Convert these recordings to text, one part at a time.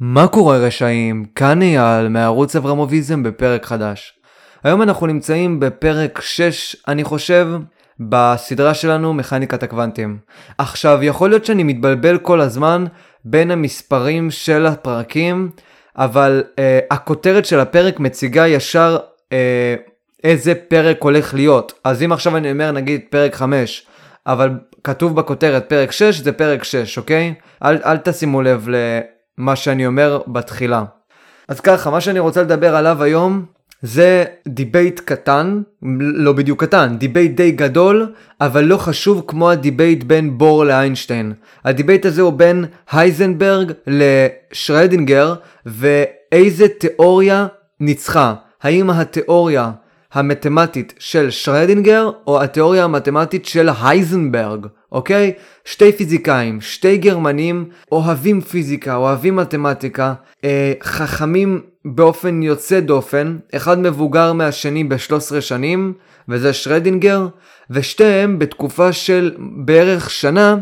מה קורה רשעים? כאן אייל מערוץ אברמוביזם בפרק חדש. היום אנחנו נמצאים בפרק 6, אני חושב, בסדרה שלנו מכניקת הקוונטים. עכשיו, יכול להיות שאני מתבלבל כל הזמן בין המספרים של הפרקים, אבל אה, הכותרת של הפרק מציגה ישר אה, איזה פרק הולך להיות. אז אם עכשיו אני אומר נגיד פרק 5, אבל כתוב בכותרת פרק 6, זה פרק 6, אוקיי? אל, אל תשימו לב למה שאני אומר בתחילה. אז ככה, מה שאני רוצה לדבר עליו היום זה debate קטן, לא בדיוק קטן, debate די גדול, אבל לא חשוב כמו ה debate בין בור לאיינשטיין. ה debate הזה הוא בין הייזנברג לשרדינגר, ואיזה תיאוריה ניצחה. האם התיאוריה המתמטית של שרדינגר או התיאוריה המתמטית של הייזנברג, אוקיי? שתי פיזיקאים, שתי גרמנים, אוהבים פיזיקה, אוהבים מתמטיקה, אה, חכמים באופן יוצא דופן, אחד מבוגר מהשני ב-13 שנים, וזה שרדינגר, ושתיהם בתקופה של בערך שנה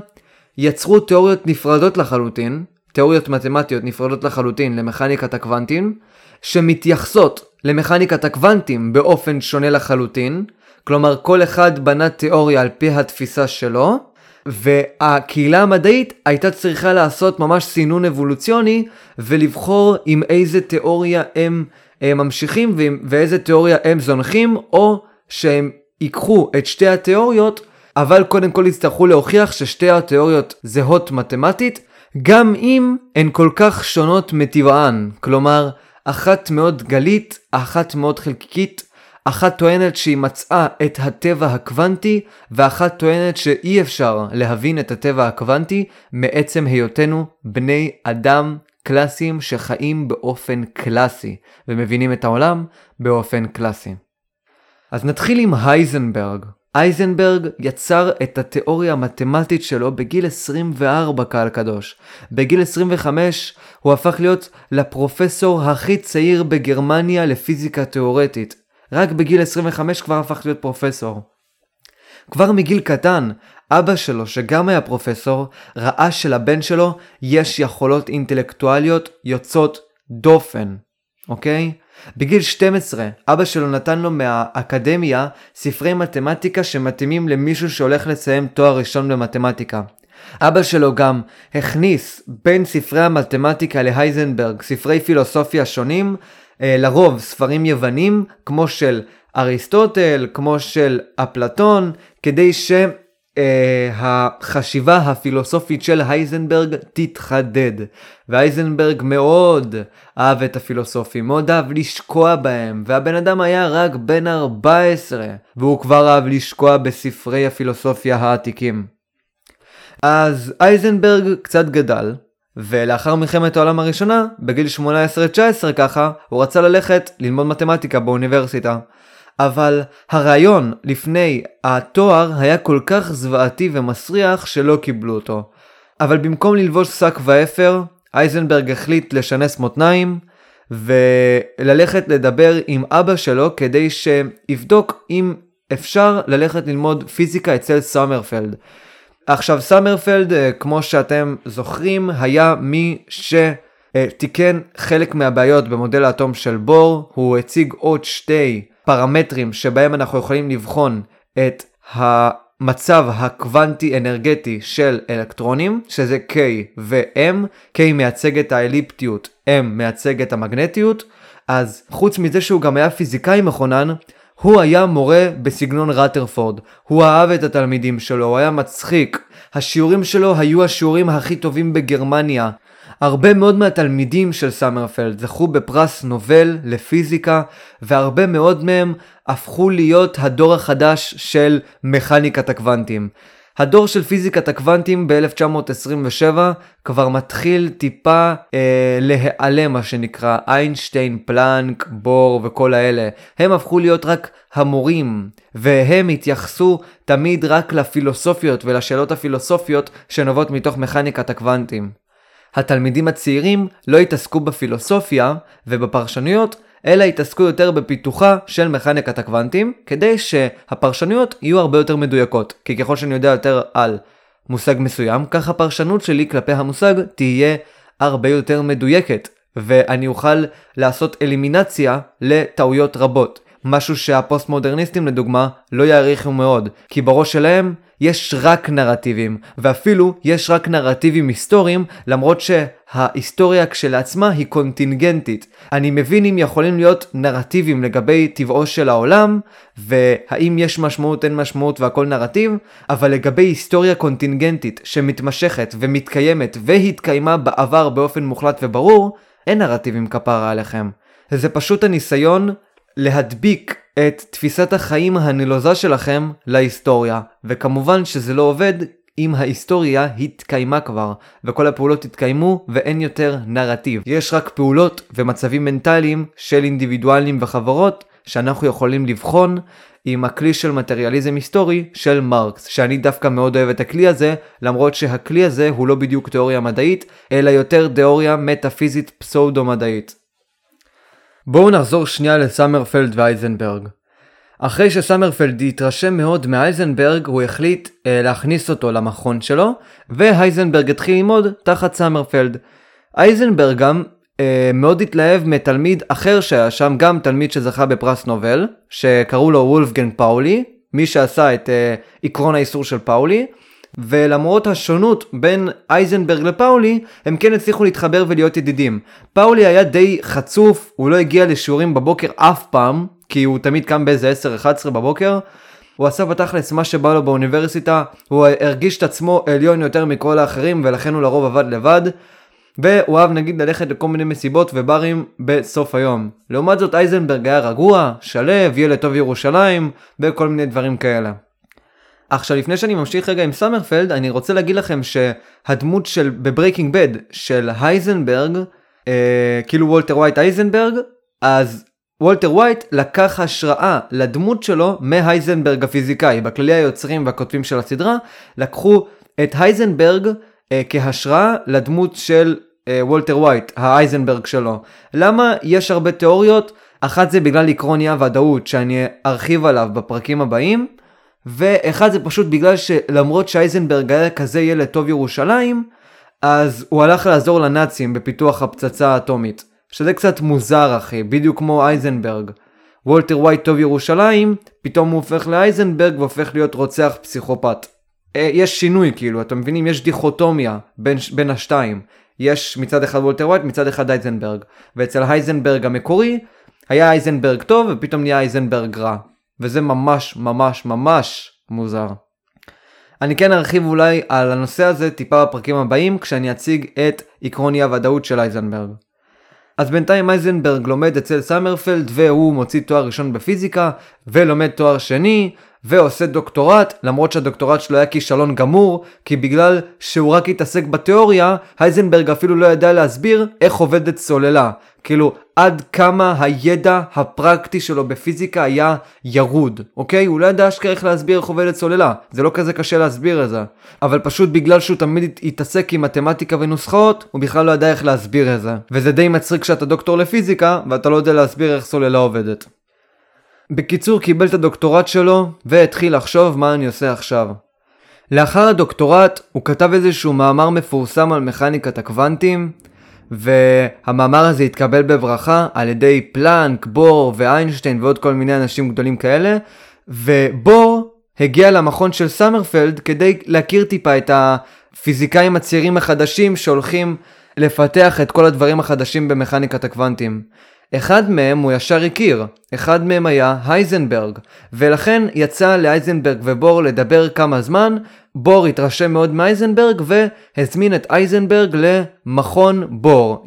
יצרו תיאוריות נפרדות לחלוטין, תיאוריות מתמטיות נפרדות לחלוטין למכניקת הקוונטים, שמתייחסות למכניקת הקוונטים באופן שונה לחלוטין, כלומר כל אחד בנה תיאוריה על פי התפיסה שלו, והקהילה המדעית הייתה צריכה לעשות ממש סינון אבולוציוני ולבחור עם איזה תיאוריה הם, הם ממשיכים ואיזה תיאוריה הם זונחים, או שהם ייקחו את שתי התיאוריות, אבל קודם כל יצטרכו להוכיח ששתי התיאוריות זהות מתמטית, גם אם הן כל כך שונות מטבען. כלומר, אחת מאוד גלית, אחת מאוד חלקיקית, אחת טוענת שהיא מצאה את הטבע הקוונטי, ואחת טוענת שאי אפשר להבין את הטבע הקוונטי מעצם היותנו בני אדם קלאסיים שחיים באופן קלאסי, ומבינים את העולם באופן קלאסי. אז נתחיל עם הייזנברג. אייזנברג יצר את התיאוריה המתמטית שלו בגיל 24 קהל קדוש. בגיל 25 הוא הפך להיות לפרופסור הכי צעיר בגרמניה לפיזיקה תאורטית. רק בגיל 25 כבר הפך להיות פרופסור. כבר מגיל קטן, אבא שלו, שגם היה פרופסור, ראה שלבן שלו יש יכולות אינטלקטואליות יוצאות דופן, אוקיי? בגיל 12, אבא שלו נתן לו מהאקדמיה ספרי מתמטיקה שמתאימים למישהו שהולך לסיים תואר ראשון במתמטיקה. אבא שלו גם הכניס בין ספרי המתמטיקה להייזנברג ספרי פילוסופיה שונים, לרוב ספרים יוונים כמו של אריסטוטל, כמו של אפלטון, כדי ש... uh, החשיבה הפילוסופית של הייזנברג תתחדד. והייזנברג מאוד אהב את הפילוסופים, מאוד אהב לשקוע בהם, והבן אדם היה רק בן 14, והוא כבר אהב לשקוע בספרי הפילוסופיה העתיקים. אז אייזנברג קצת גדל, ולאחר מלחמת העולם הראשונה, בגיל 18-19 ככה, הוא רצה ללכת ללמוד מתמטיקה באוניברסיטה. אבל הרעיון לפני התואר היה כל כך זוועתי ומסריח שלא קיבלו אותו. אבל במקום ללבוש שק ואפר, אייזנברג החליט לשנס מותניים וללכת לדבר עם אבא שלו כדי שיבדוק אם אפשר ללכת ללמוד פיזיקה אצל סאמרפלד. עכשיו סאמרפלד, אה, כמו שאתם זוכרים, היה מי שתיקן חלק מהבעיות במודל האטום של בור, הוא הציג עוד שתי פרמטרים שבהם אנחנו יכולים לבחון את המצב הקוונטי אנרגטי של אלקטרונים, שזה K ו-M, K מייצג את האליפטיות, M מייצג את המגנטיות, אז חוץ מזה שהוא גם היה פיזיקאי מכונן, הוא היה מורה בסגנון רטרפורד, הוא אהב את התלמידים שלו, הוא היה מצחיק, השיעורים שלו היו השיעורים הכי טובים בגרמניה, הרבה מאוד מהתלמידים של סאמרפלד זכו בפרס נובל לפיזיקה, והרבה מאוד מהם הפכו להיות הדור החדש של מכניקת הקוונטים. הדור של פיזיקת הקוונטים ב-1927 כבר מתחיל טיפה אה, להיעלם מה שנקרא איינשטיין, פלנק, בור וכל האלה. הם הפכו להיות רק המורים, והם התייחסו תמיד רק לפילוסופיות ולשאלות הפילוסופיות שנובעות מתוך מכניקת הקוונטים. התלמידים הצעירים לא התעסקו בפילוסופיה ובפרשנויות, אלא התעסקו יותר בפיתוחה של מכניקת הקוונטים, כדי שהפרשנויות יהיו הרבה יותר מדויקות. כי ככל שאני יודע יותר על מושג מסוים, כך הפרשנות שלי כלפי המושג תהיה הרבה יותר מדויקת, ואני אוכל לעשות אלימינציה לטעויות רבות. משהו שהפוסט מודרניסטים לדוגמה לא יעריכו מאוד, כי בראש שלהם יש רק נרטיבים, ואפילו יש רק נרטיבים היסטוריים, למרות שההיסטוריה כשלעצמה היא קונטינגנטית. אני מבין אם יכולים להיות נרטיבים לגבי טבעו של העולם, והאם יש משמעות אין משמעות והכל נרטיב, אבל לגבי היסטוריה קונטינגנטית שמתמשכת ומתקיימת והתקיימה בעבר באופן מוחלט וברור, אין נרטיבים כפרה עליכם. זה פשוט הניסיון להדביק את תפיסת החיים הנלוזה שלכם להיסטוריה, וכמובן שזה לא עובד אם ההיסטוריה התקיימה כבר, וכל הפעולות התקיימו ואין יותר נרטיב. יש רק פעולות ומצבים מנטליים של אינדיבידואלים וחברות שאנחנו יכולים לבחון עם הכלי של מטריאליזם היסטורי של מרקס, שאני דווקא מאוד אוהב את הכלי הזה, למרות שהכלי הזה הוא לא בדיוק תיאוריה מדעית, אלא יותר תיאוריה מטאפיזית פסאודו-מדעית. בואו נחזור שנייה לסמרפלד והייזנברג. אחרי שסמרפלד התרשם מאוד מהייזנברג, הוא החליט אה, להכניס אותו למכון שלו, והייזנברג התחיל ללמוד תחת סמרפלד. הייזנברג גם אה, מאוד התלהב מתלמיד אחר שהיה שם, גם תלמיד שזכה בפרס נובל, שקראו לו וולפגנג פאולי, מי שעשה את אה, עקרון האיסור של פאולי, ולמרות השונות בין אייזנברג לפאולי, הם כן הצליחו להתחבר ולהיות ידידים. פאולי היה די חצוף, הוא לא הגיע לשיעורים בבוקר אף פעם, כי הוא תמיד קם באיזה 10-11 בבוקר. הוא עשה בתכלס מה שבא לו באוניברסיטה, הוא הרגיש את עצמו עליון יותר מכל האחרים ולכן הוא לרוב עבד לבד. והוא אהב נגיד ללכת לכל מיני מסיבות וברים בסוף היום. לעומת זאת אייזנברג היה רגוע, שלו, ילד טוב ירושלים וכל מיני דברים כאלה. עכשיו לפני שאני ממשיך רגע עם סמרפלד אני רוצה להגיד לכם שהדמות של ב Breaking Bad של הייזנברג אה, כאילו וולטר ווייט הייזנברג אז וולטר ווייט לקח השראה לדמות שלו מהייזנברג הפיזיקאי. בכללי היוצרים והכותבים של הסדרה לקחו את הייזנברג אה, כהשראה לדמות של אה, וולטר ווייט הייזנברג שלו. למה יש הרבה תיאוריות? אחת זה בגלל עקרון אי הוודאות שאני ארחיב עליו בפרקים הבאים ואחד זה פשוט בגלל שלמרות שאייזנברג היה כזה ילד טוב ירושלים, אז הוא הלך לעזור לנאצים בפיתוח הפצצה האטומית. שזה קצת מוזר אחי, בדיוק כמו אייזנברג. וולטר ווייט טוב ירושלים, פתאום הוא הופך לאייזנברג והופך להיות רוצח פסיכופת. אה, יש שינוי כאילו, אתם מבינים? יש דיכוטומיה בין, בין השתיים. יש מצד אחד וולטר וייט, מצד אחד הייזנברג. ואצל הייזנברג המקורי, היה הייזנברג טוב ופתאום נהיה הייזנברג רע. וזה ממש ממש ממש מוזר. אני כן ארחיב אולי על הנושא הזה טיפה בפרקים הבאים כשאני אציג את עקרון אי הוודאות של הייזנברג. אז בינתיים הייזנברג לומד אצל זומרפלד והוא מוציא תואר ראשון בפיזיקה ולומד תואר שני ועושה דוקטורט, למרות שהדוקטורט שלו היה כישלון גמור, כי בגלל שהוא רק התעסק בתיאוריה, הייזנברג אפילו לא ידע להסביר איך עובדת סוללה. כאילו, עד כמה הידע הפרקטי שלו בפיזיקה היה ירוד, אוקיי? הוא לא ידע אשכרה איך להסביר איך עובדת סוללה. זה לא כזה קשה להסביר את זה. אבל פשוט בגלל שהוא תמיד התעסק עם מתמטיקה ונוסחאות, הוא בכלל לא ידע איך להסביר את זה. וזה די מצחיק שאתה דוקטור לפיזיקה, ואתה לא יודע להסביר איך סוללה עובדת. בקיצור קיבל את הדוקטורט שלו והתחיל לחשוב מה אני עושה עכשיו. לאחר הדוקטורט הוא כתב איזשהו מאמר מפורסם על מכניקת הקוונטים והמאמר הזה התקבל בברכה על ידי פלנק, בור ואיינשטיין ועוד כל מיני אנשים גדולים כאלה ובור הגיע למכון של סמרפלד כדי להכיר טיפה את הפיזיקאים הצעירים החדשים שהולכים לפתח את כל הדברים החדשים במכניקת הקוונטים. אחד מהם הוא ישר הכיר, אחד מהם היה הייזנברג, ולכן יצא לאייזנברג ובור לדבר כמה זמן, בור התרשם מאוד מאייזנברג והזמין את אייזנברג למכון בור.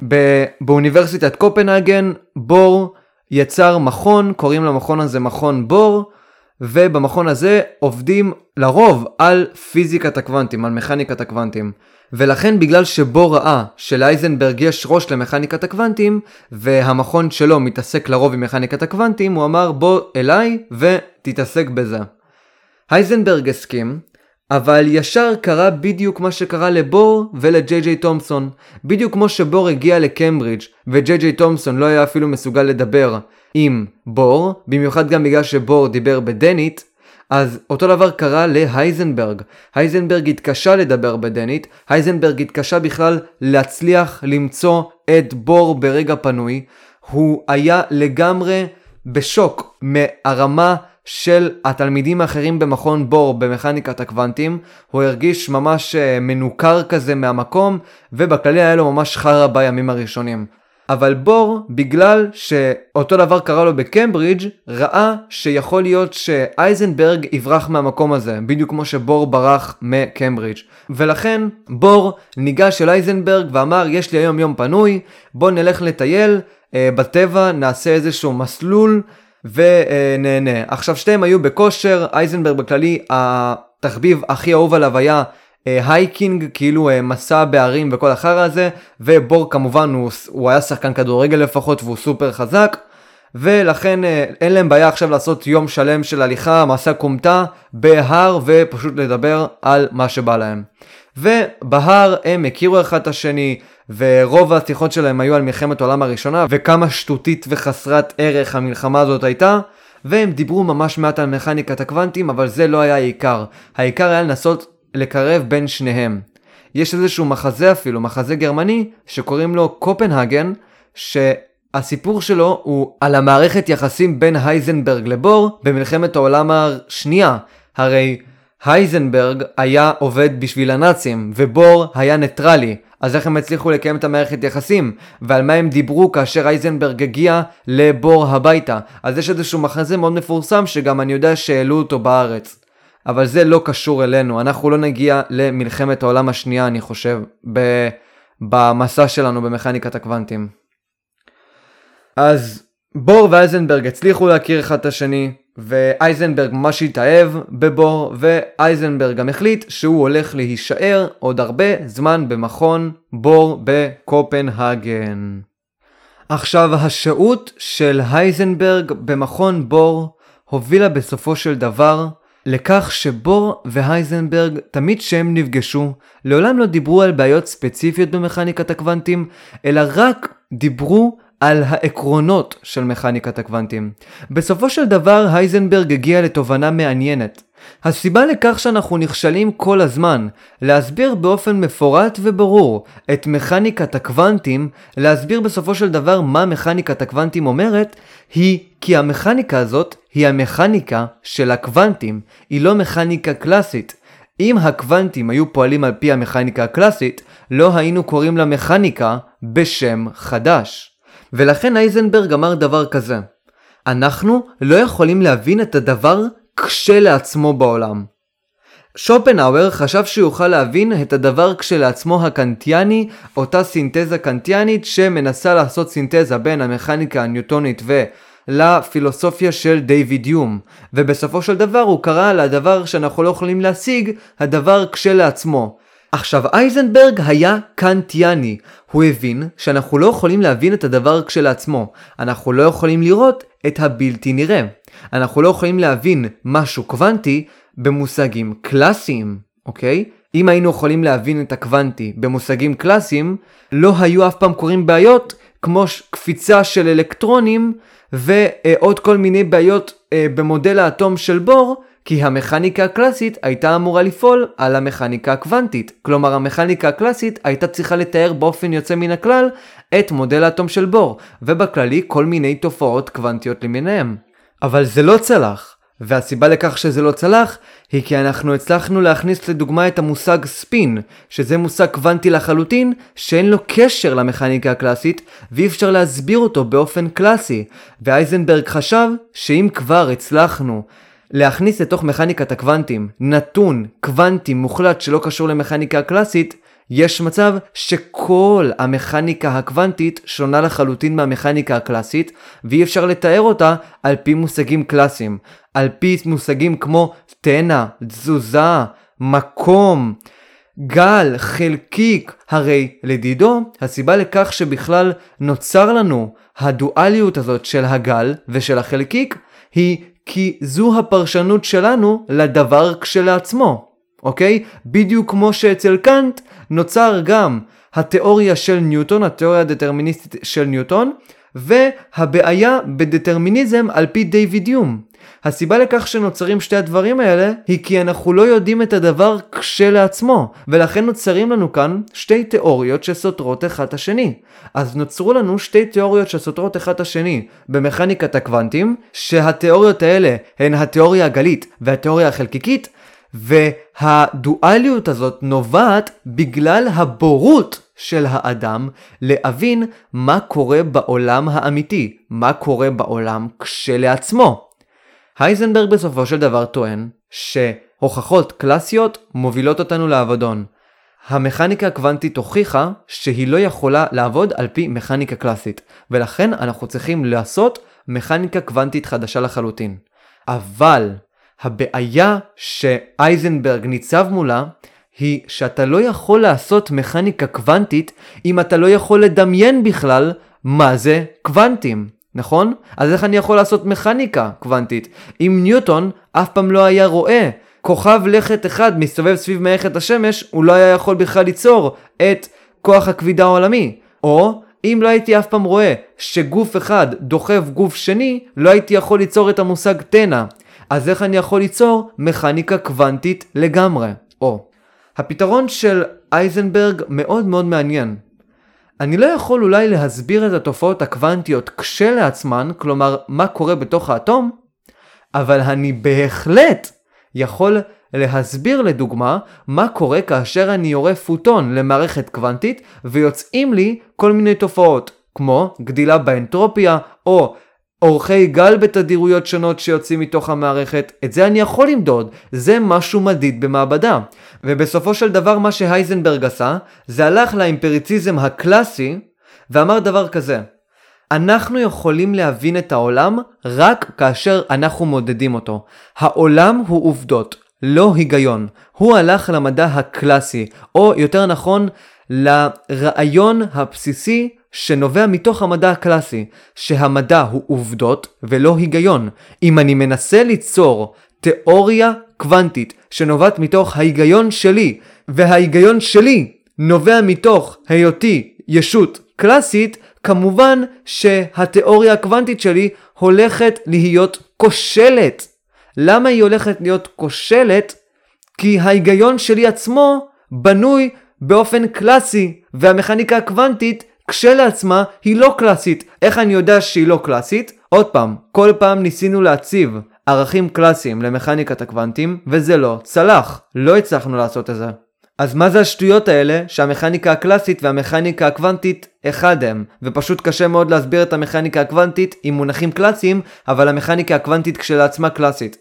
באוניברסיטת קופנהגן בור יצר מכון, קוראים למכון הזה מכון בור, ובמכון הזה עובדים לרוב על פיזיקת הקוונטים, על מכניקת הקוונטים. ולכן בגלל שבו ראה שלאייזנברג יש ראש למכניקת הקוונטים, והמכון שלו מתעסק לרוב עם מכניקת הקוונטים, הוא אמר בוא אליי ותתעסק בזה. הייזנברג הסכים, אבל ישר קרה בדיוק מה שקרה לבור ולג'יי ג'יי תומפסון. בדיוק כמו שבור הגיע לקמברידג' וג'יי ג'יי תומפסון לא היה אפילו מסוגל לדבר עם בור, במיוחד גם בגלל שבור דיבר בדנית, אז אותו דבר קרה להייזנברג. הייזנברג התקשה לדבר בדנית, הייזנברג התקשה בכלל להצליח למצוא את בור ברגע פנוי. הוא היה לגמרי בשוק מהרמה של התלמידים האחרים במכון בור במכניקת הקוונטים, הוא הרגיש ממש אה, מנוכר כזה מהמקום, ובכללי היה לו ממש חרא בימים הראשונים. אבל בור, בגלל שאותו דבר קרה לו בקמברידג', ראה שיכול להיות שאייזנברג יברח מהמקום הזה, בדיוק כמו שבור ברח מקמברידג'. ולכן בור ניגש אל אייזנברג ואמר, יש לי היום יום פנוי, בוא נלך לטייל אה, בטבע, נעשה איזשהו מסלול. ונהנה. עכשיו שתיהם היו בכושר, הייזנברג בכללי, התחביב הכי אהוב עליו היה hiking, כאילו אה, מסע בהרים וכל החרא הזה, ובור כמובן הוא, הוא היה שחקן כדורגל לפחות והוא סופר חזק. ולכן אה, אין להם בעיה עכשיו לעשות יום שלם של הליכה, מסע כומתה, בהר ופשוט לדבר על מה שבא להם. ובהר הם הכירו אחד את השני, ורוב השיחות שלהם היו על מלחמת העולם הראשונה, וכמה שטותית וחסרת ערך המלחמה הזאת הייתה, והם דיברו ממש מעט על מכניקת הקוונטים, אבל זה לא היה העיקר. העיקר היה לנסות לקרב בין שניהם. יש איזשהו מחזה אפילו, מחזה גרמני, שקוראים לו קופנהגן, שהסיפור שלו הוא על המערכת יחסים בין הייזנברג לבור במלחמת העולם השנייה. הרי הייזנברג היה עובד בשביל הנאצים, ובור היה ניטרלי. אז איך הם הצליחו לקיים את המערכת יחסים? ועל מה הם דיברו כאשר אייזנברג הגיע לבור הביתה? אז יש איזשהו מחזה מאוד מפורסם שגם אני יודע שהעלו אותו בארץ. אבל זה לא קשור אלינו, אנחנו לא נגיע למלחמת העולם השנייה אני חושב, ב... במסע שלנו במכניקת הקוונטים. אז בור ואייזנברג הצליחו להכיר אחד את השני, ואייזנברג ממש התאהב בבור, ואייזנברג גם החליט שהוא הולך להישאר עוד הרבה זמן במכון בור בקופנהגן. עכשיו, השהות של הייזנברג במכון בור הובילה בסופו של דבר לכך שבור והייזנברג תמיד כשהם נפגשו, לעולם לא דיברו על בעיות ספציפיות במכניקת הקוונטים, אלא רק דיברו על העקרונות של מכניקת הקוונטים. בסופו של דבר הייזנברג הגיע לתובנה מעניינת. הסיבה לכך שאנחנו נכשלים כל הזמן להסביר באופן מפורט וברור את מכניקת הקוונטים, להסביר בסופו של דבר מה מכניקת הקוונטים אומרת, היא כי המכניקה הזאת היא המכניקה של הקוונטים, היא לא מכניקה קלאסית. אם הקוונטים היו פועלים על פי המכניקה הקלאסית, לא היינו קוראים לה מכניקה בשם חדש. ולכן אייזנברג אמר דבר כזה, אנחנו לא יכולים להבין את הדבר כשלעצמו בעולם. שופנהאואר חשב שיוכל להבין את הדבר כשלעצמו הקנטיאני, אותה סינתזה קנטיאנית שמנסה לעשות סינתזה בין המכניקה הניוטונית ולפילוסופיה של דיוויד יום, ובסופו של דבר הוא קרא לדבר שאנחנו לא יכולים להשיג, הדבר כשלעצמו. עכשיו אייזנברג היה קנטיאני, הוא הבין שאנחנו לא יכולים להבין את הדבר כשלעצמו, אנחנו לא יכולים לראות את הבלתי נראה. אנחנו לא יכולים להבין משהו קוונטי במושגים קלאסיים, אוקיי? אם היינו יכולים להבין את הקוונטי במושגים קלאסיים, לא היו אף פעם קורים בעיות כמו קפיצה של אלקטרונים ועוד כל מיני בעיות אה, במודל האטום של בור כי המכניקה הקלאסית הייתה אמורה לפעול על המכניקה הקוונטית. כלומר, המכניקה הקלאסית הייתה צריכה לתאר באופן יוצא מן הכלל את מודל האטום של בור, ובכללי כל מיני תופעות קוונטיות למיניהם. אבל זה לא צלח. והסיבה לכך שזה לא צלח, היא כי אנחנו הצלחנו להכניס לדוגמה את המושג ספין, שזה מושג קוונטי לחלוטין, שאין לו קשר למכניקה הקלאסית, ואי אפשר להסביר אותו באופן קלאסי. ואייזנברג חשב שאם כבר הצלחנו להכניס לתוך מכניקת הקוונטים נתון קוונטי מוחלט שלא קשור למכניקה הקלאסית, יש מצב שכל המכניקה הקוונטית שונה לחלוטין מהמכניקה הקלאסית, ואי אפשר לתאר אותה על פי מושגים קלאסיים. על פי מושגים כמו תנע, תזוזה, מקום, גל, חלקיק, הרי לדידו, הסיבה לכך שבכלל נוצר לנו הדואליות הזאת של הגל ושל החלקיק, היא כי זו הפרשנות שלנו לדבר כשלעצמו, אוקיי? בדיוק כמו שאצל קאנט נוצר גם התיאוריה של ניוטון, התיאוריה הדטרמיניסטית של ניוטון, והבעיה בדטרמיניזם על פי דיוויד יום. הסיבה לכך שנוצרים שתי הדברים האלה היא כי אנחנו לא יודעים את הדבר כשלעצמו ולכן נוצרים לנו כאן שתי תיאוריות שסותרות אחד את השני. אז נוצרו לנו שתי תיאוריות שסותרות אחד את השני במכניקת הקוונטים שהתיאוריות האלה הן התיאוריה הגלית והתיאוריה החלקיקית והדואליות הזאת נובעת בגלל הבורות של האדם להבין מה קורה בעולם האמיתי, מה קורה בעולם כשלעצמו. הייזנברג בסופו של דבר טוען שהוכחות קלאסיות מובילות אותנו לאבדון. המכניקה הקוונטית הוכיחה שהיא לא יכולה לעבוד על פי מכניקה קלאסית, ולכן אנחנו צריכים לעשות מכניקה קוונטית חדשה לחלוטין. אבל הבעיה שאייזנברג ניצב מולה היא שאתה לא יכול לעשות מכניקה קוונטית אם אתה לא יכול לדמיין בכלל מה זה קוונטים. נכון? אז איך אני יכול לעשות מכניקה קוונטית? אם ניוטון אף פעם לא היה רואה כוכב לכת אחד מסתובב סביב מערכת השמש, הוא לא היה יכול בכלל ליצור את כוח הכבידה העולמי. או אם לא הייתי אף פעם רואה שגוף אחד דוחף גוף שני, לא הייתי יכול ליצור את המושג תנא. אז איך אני יכול ליצור מכניקה קוונטית לגמרי? או, הפתרון של אייזנברג מאוד מאוד מעניין. אני לא יכול אולי להסביר את התופעות הקוונטיות כשלעצמן, כלומר מה קורה בתוך האטום, אבל אני בהחלט יכול להסביר לדוגמה מה קורה כאשר אני יורה פוטון למערכת קוונטית ויוצאים לי כל מיני תופעות כמו גדילה באנטרופיה או אורכי גל בתדירויות שונות שיוצאים מתוך המערכת, את זה אני יכול למדוד, זה משהו מדיד במעבדה. ובסופו של דבר מה שהייזנברג עשה, זה הלך לאימפריציזם הקלאסי ואמר דבר כזה, אנחנו יכולים להבין את העולם רק כאשר אנחנו מודדים אותו. העולם הוא עובדות, לא היגיון. הוא הלך למדע הקלאסי, או יותר נכון, לרעיון הבסיסי שנובע מתוך המדע הקלאסי, שהמדע הוא עובדות ולא היגיון. אם אני מנסה ליצור תיאוריה קוונטית שנובעת מתוך ההיגיון שלי, וההיגיון שלי נובע מתוך היותי ישות קלאסית, כמובן שהתיאוריה הקוונטית שלי הולכת להיות כושלת. למה היא הולכת להיות כושלת? כי ההיגיון שלי עצמו בנוי באופן קלאסי, והמכניקה הקוונטית כשלעצמה היא לא קלאסית. איך אני יודע שהיא לא קלאסית? עוד פעם, כל פעם ניסינו להציב ערכים קלאסיים למכניקת הקוונטים, וזה לא צלח. לא הצלחנו לעשות את זה. אז מה זה השטויות האלה שהמכניקה הקלאסית והמכניקה הקוונטית אחד הם, ופשוט קשה מאוד להסביר את המכניקה הקוונטית עם מונחים קלאסיים, אבל המכניקה הקוונטית כשלעצמה קלאסית.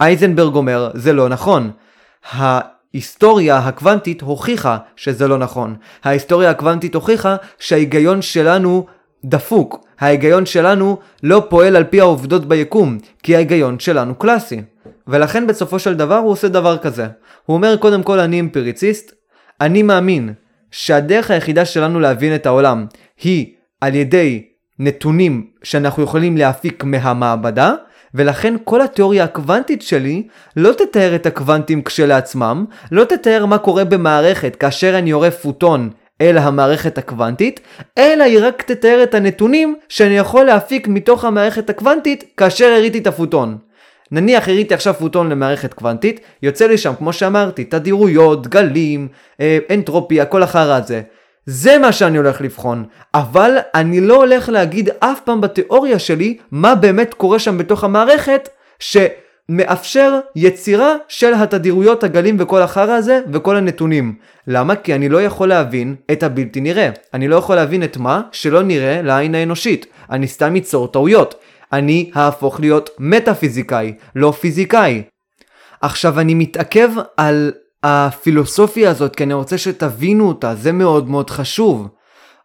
אייזנברג אומר, זה לא נכון. ההיסטוריה הקוונטית הוכיחה שזה לא נכון. ההיסטוריה הקוונטית הוכיחה שההיגיון שלנו דפוק. ההיגיון שלנו לא פועל על פי העובדות ביקום, כי ההיגיון שלנו קלאסי. ולכן בסופו של דבר הוא עושה דבר כזה. הוא אומר קודם כל אני אמפיריציסט, אני מאמין שהדרך היחידה שלנו להבין את העולם היא על ידי נתונים שאנחנו יכולים להפיק מהמעבדה, ולכן כל התיאוריה הקוונטית שלי לא תתאר את הקוונטים כשלעצמם, לא תתאר מה קורה במערכת כאשר אני יורה פוטון אל המערכת הקוונטית, אלא היא רק תתאר את הנתונים שאני יכול להפיק מתוך המערכת הקוונטית כאשר הראיתי את הפוטון. נניח הראיתי עכשיו פוטון למערכת קוונטית, יוצא לי שם, כמו שאמרתי, תדירויות, גלים, אה, אנטרופיה, כל החרא הזה. זה מה שאני הולך לבחון, אבל אני לא הולך להגיד אף פעם בתיאוריה שלי מה באמת קורה שם בתוך המערכת שמאפשר יצירה של התדירויות, הגלים וכל החרא הזה וכל הנתונים. למה? כי אני לא יכול להבין את הבלתי נראה. אני לא יכול להבין את מה שלא נראה לעין האנושית. אני סתם אצור טעויות. אני אהפוך להיות מטאפיזיקאי, לא פיזיקאי. עכשיו אני מתעכב על הפילוסופיה הזאת כי אני רוצה שתבינו אותה, זה מאוד מאוד חשוב.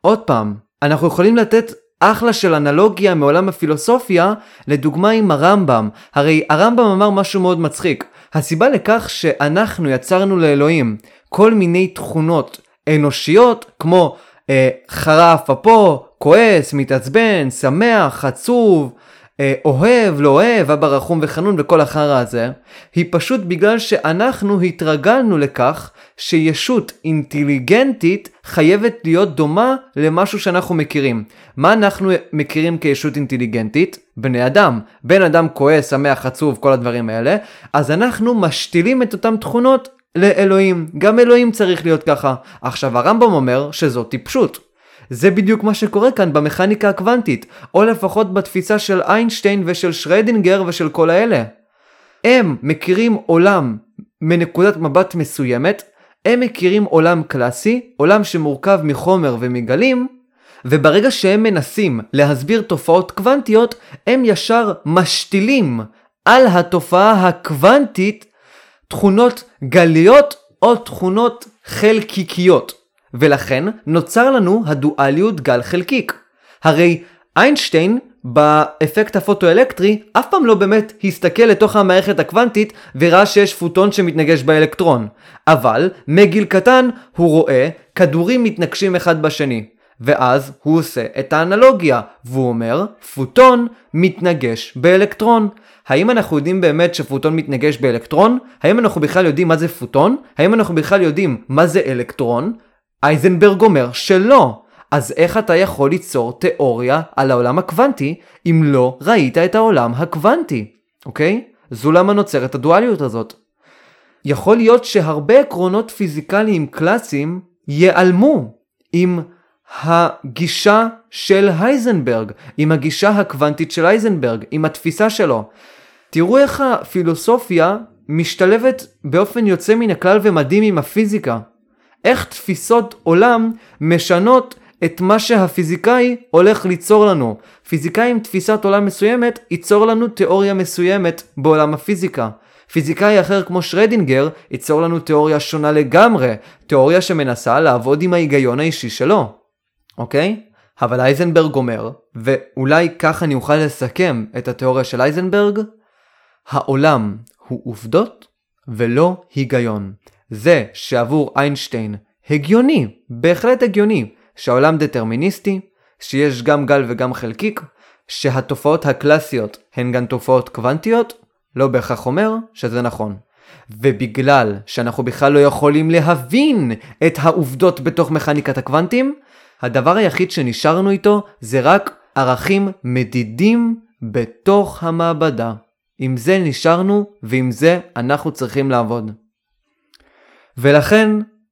עוד פעם, אנחנו יכולים לתת אחלה של אנלוגיה מעולם הפילוסופיה, לדוגמה עם הרמב"ם. הרי הרמב"ם אמר משהו מאוד מצחיק. הסיבה לכך שאנחנו יצרנו לאלוהים כל מיני תכונות אנושיות, כמו אה, חרף אפו, כועס, מתעצבן, שמח, עצוב, אוהב, לא אוהב, אבא רחום וחנון וכל החרא הזה, היא פשוט בגלל שאנחנו התרגלנו לכך שישות אינטליגנטית חייבת להיות דומה למשהו שאנחנו מכירים. מה אנחנו מכירים כישות אינטליגנטית? בני אדם. בן אדם כועס, שמח, עצוב, כל הדברים האלה, אז אנחנו משתילים את אותן תכונות לאלוהים. גם אלוהים צריך להיות ככה. עכשיו הרמב"ם אומר שזו טיפשות. זה בדיוק מה שקורה כאן במכניקה הקוונטית, או לפחות בתפיסה של איינשטיין ושל שרדינגר ושל כל האלה. הם מכירים עולם מנקודת מבט מסוימת, הם מכירים עולם קלאסי, עולם שמורכב מחומר ומגלים, וברגע שהם מנסים להסביר תופעות קוונטיות, הם ישר משתילים על התופעה הקוונטית תכונות גליות או תכונות חלקיקיות. ולכן נוצר לנו הדואליות גל חלקיק. הרי איינשטיין באפקט הפוטואלקטרי אף פעם לא באמת הסתכל לתוך המערכת הקוונטית וראה שיש פוטון שמתנגש באלקטרון. אבל מגיל קטן הוא רואה כדורים מתנגשים אחד בשני. ואז הוא עושה את האנלוגיה, והוא אומר, פוטון מתנגש באלקטרון. האם אנחנו יודעים באמת שפוטון מתנגש באלקטרון? האם אנחנו בכלל יודעים מה זה פוטון? האם אנחנו בכלל יודעים מה זה אלקטרון? אייזנברג אומר שלא. אז איך אתה יכול ליצור תיאוריה על העולם הקוונטי אם לא ראית את העולם הקוונטי, אוקיי? זו למה נוצרת הדואליות הזאת. יכול להיות שהרבה עקרונות פיזיקליים קלאסיים ייעלמו עם הגישה של הייזנברג, עם הגישה הקוונטית של הייזנברג, עם התפיסה שלו. תראו איך הפילוסופיה משתלבת באופן יוצא מן הכלל ומדהים עם הפיזיקה. איך תפיסות עולם משנות את מה שהפיזיקאי הולך ליצור לנו. פיזיקאי עם תפיסת עולם מסוימת ייצור לנו תיאוריה מסוימת בעולם הפיזיקה. פיזיקאי אחר כמו שרדינגר ייצור לנו תיאוריה שונה לגמרי, תיאוריה שמנסה לעבוד עם ההיגיון האישי שלו. אוקיי? אבל אייזנברג אומר, ואולי כך אני אוכל לסכם את התיאוריה של אייזנברג, העולם הוא עובדות ולא היגיון. זה שעבור איינשטיין הגיוני, בהחלט הגיוני, שהעולם דטרמיניסטי, שיש גם גל וגם חלקיק, שהתופעות הקלאסיות הן גם תופעות קוונטיות, לא בהכרח אומר שזה נכון. ובגלל שאנחנו בכלל לא יכולים להבין את העובדות בתוך מכניקת הקוונטים, הדבר היחיד שנשארנו איתו זה רק ערכים מדידים בתוך המעבדה. עם זה נשארנו ועם זה אנחנו צריכים לעבוד. ולכן,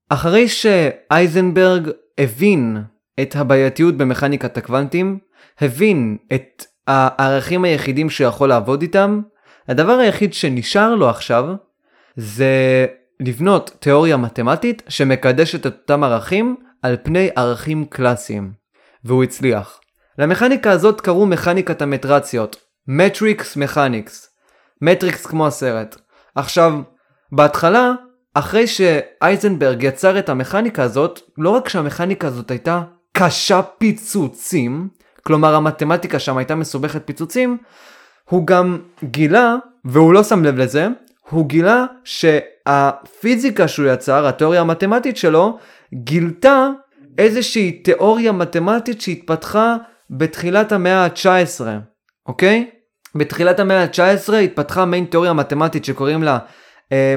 אחרי שאייזנברג הבין את הבעייתיות במכניקת הקוונטים, הבין את הערכים היחידים שיכול לעבוד איתם, הדבר היחיד שנשאר לו עכשיו זה לבנות תיאוריה מתמטית שמקדשת את אותם ערכים על פני ערכים קלאסיים. והוא הצליח. למכניקה הזאת קראו מכניקת המטרציות, Matrix Mechanics. מטריקס כמו הסרט. עכשיו, בהתחלה אחרי שאייזנברג יצר את המכניקה הזאת, לא רק שהמכניקה הזאת הייתה קשה פיצוצים, כלומר המתמטיקה שם הייתה מסובכת פיצוצים, הוא גם גילה, והוא לא שם לב לזה, הוא גילה שהפיזיקה שהוא יצר, התיאוריה המתמטית שלו, גילתה איזושהי תיאוריה מתמטית שהתפתחה בתחילת המאה ה-19, אוקיי? בתחילת המאה ה-19 התפתחה מעין תיאוריה מתמטית שקוראים לה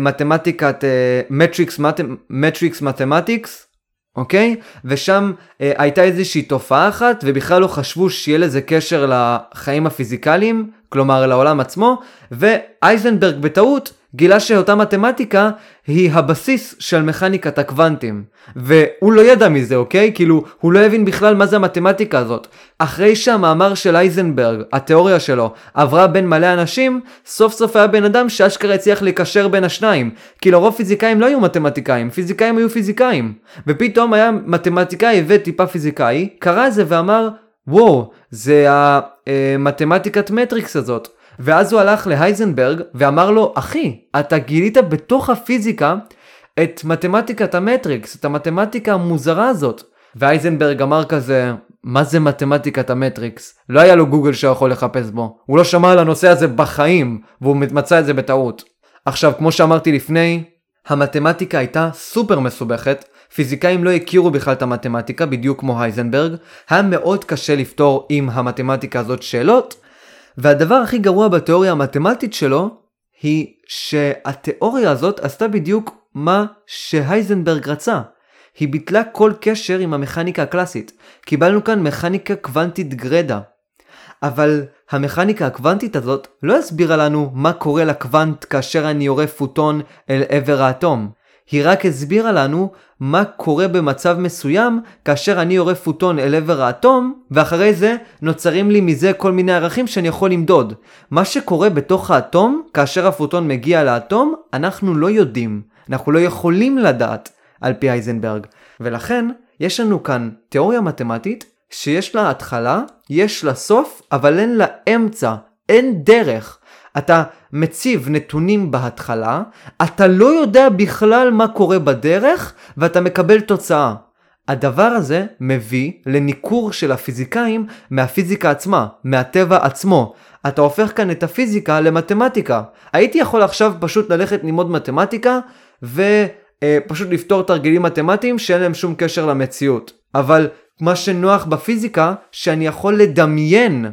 מתמטיקת matrix matrix mathematics אוקיי? ושם אה, הייתה איזושהי תופעה אחת ובכלל לא חשבו שיהיה לזה קשר לחיים הפיזיקליים כלומר לעולם עצמו ואייזנברג בטעות גילה שאותה מתמטיקה היא הבסיס של מכניקת הקוונטים. והוא לא ידע מזה, אוקיי? כאילו, הוא לא הבין בכלל מה זה המתמטיקה הזאת. אחרי שהמאמר של אייזנברג, התיאוריה שלו, עברה בין מלא אנשים, סוף סוף היה בן אדם שאשכרה הצליח לקשר בין השניים. כי לרוב פיזיקאים לא היו מתמטיקאים, פיזיקאים היו פיזיקאים. ופתאום היה מתמטיקאי וטיפה פיזיקאי, קרא זה ואמר, וואו, זה המתמטיקת matrix הזאת. ואז הוא הלך להייזנברג ואמר לו, אחי, אתה גילית בתוך הפיזיקה את מתמטיקת ה matrix, את המתמטיקה המוזרה הזאת. והייזנברג אמר כזה, מה זה מתמטיקת ה matrix? לא היה לו גוגל שיכול לחפש בו. הוא לא שמע על הנושא הזה בחיים, והוא מצא את זה בטעות. עכשיו, כמו שאמרתי לפני, המתמטיקה הייתה סופר מסובכת, פיזיקאים לא הכירו בכלל את המתמטיקה, בדיוק כמו הייזנברג, היה מאוד קשה לפתור עם המתמטיקה הזאת שאלות, והדבר הכי גרוע בתיאוריה המתמטית שלו, היא שהתיאוריה הזאת עשתה בדיוק מה שהייזנברג רצה. היא ביטלה כל קשר עם המכניקה הקלאסית. קיבלנו כאן מכניקה קוונטית גרדה. אבל המכניקה הקוונטית הזאת לא הסבירה לנו מה קורה לקוונט כאשר אני יורה פוטון אל עבר האטום. היא רק הסבירה לנו מה קורה במצב מסוים כאשר אני יורה פוטון אל עבר האטום, ואחרי זה נוצרים לי מזה כל מיני ערכים שאני יכול למדוד. מה שקורה בתוך האטום, כאשר הפוטון מגיע לאטום, אנחנו לא יודעים. אנחנו לא יכולים לדעת, על פי אייזנברג. ולכן, יש לנו כאן תיאוריה מתמטית שיש לה התחלה, יש לה סוף, אבל אין לה אמצע, אין דרך. אתה מציב נתונים בהתחלה, אתה לא יודע בכלל מה קורה בדרך, ואתה מקבל תוצאה. הדבר הזה מביא לניכור של הפיזיקאים מהפיזיקה עצמה, מהטבע עצמו. אתה הופך כאן את הפיזיקה למתמטיקה. הייתי יכול עכשיו פשוט ללכת ללמוד מתמטיקה ופשוט לפתור תרגילים מתמטיים שאין להם שום קשר למציאות. אבל מה שנוח בפיזיקה, שאני יכול לדמיין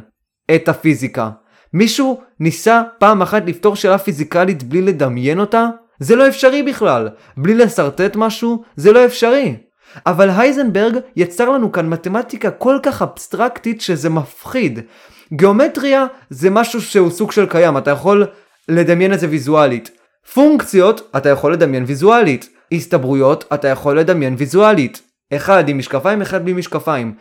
את הפיזיקה. מישהו ניסה פעם אחת לפתור שאלה פיזיקלית בלי לדמיין אותה? זה לא אפשרי בכלל. בלי לשרטט משהו? זה לא אפשרי. אבל הייזנברג יצר לנו כאן מתמטיקה כל כך אבסטרקטית שזה מפחיד. גיאומטריה זה משהו שהוא סוג של קיים, אתה יכול לדמיין את זה ויזואלית. פונקציות אתה יכול לדמיין ויזואלית. הסתברויות אתה יכול לדמיין ויזואלית. אחד עם משקפיים, אחד בלי משקפיים.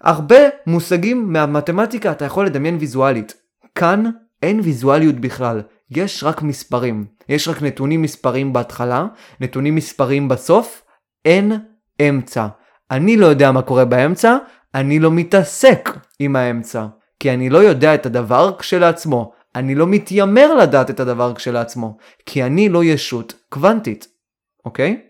הרבה מושגים מהמתמטיקה אתה יכול לדמיין ויזואלית. כאן אין ויזואליות בכלל, יש רק מספרים. יש רק נתונים מספרים בהתחלה, נתונים מספרים בסוף, אין אמצע. אני לא יודע מה קורה באמצע, אני לא מתעסק עם האמצע. כי אני לא יודע את הדבר כשלעצמו. אני לא מתיימר לדעת את הדבר כשלעצמו. כי אני לא ישות קוונטית. אוקיי?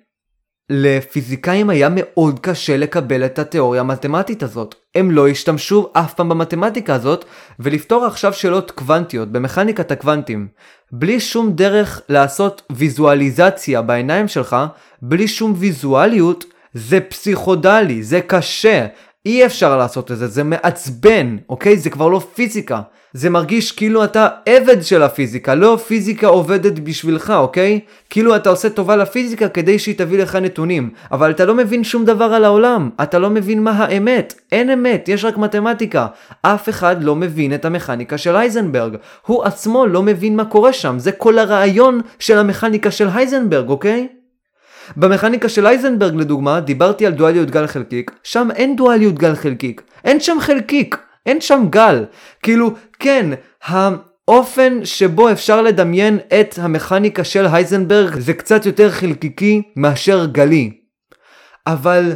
לפיזיקאים היה מאוד קשה לקבל את התיאוריה המתמטית הזאת. הם לא השתמשו אף פעם במתמטיקה הזאת, ולפתור עכשיו שאלות קוונטיות במכניקת הקוונטים. בלי שום דרך לעשות ויזואליזציה בעיניים שלך, בלי שום ויזואליות, זה פסיכודלי, זה קשה. אי אפשר לעשות את זה, זה מעצבן, אוקיי? זה כבר לא פיזיקה. זה מרגיש כאילו אתה עבד של הפיזיקה, לא פיזיקה עובדת בשבילך, אוקיי? כאילו אתה עושה טובה לפיזיקה כדי שהיא תביא לך נתונים, אבל אתה לא מבין שום דבר על העולם, אתה לא מבין מה האמת, אין אמת, יש רק מתמטיקה. אף אחד לא מבין את המכניקה של הייזנברג, הוא עצמו לא מבין מה קורה שם, זה כל הרעיון של המכניקה של הייזנברג, אוקיי? במכניקה של אייזנברג לדוגמה, דיברתי על דואליות גל חלקיק, שם אין דואליות גל חלקיק, אין שם חלקיק, אין שם גל. כאילו, כן, האופן שבו אפשר לדמיין את המכניקה של הייזנברג זה קצת יותר חלקיקי מאשר גלי. אבל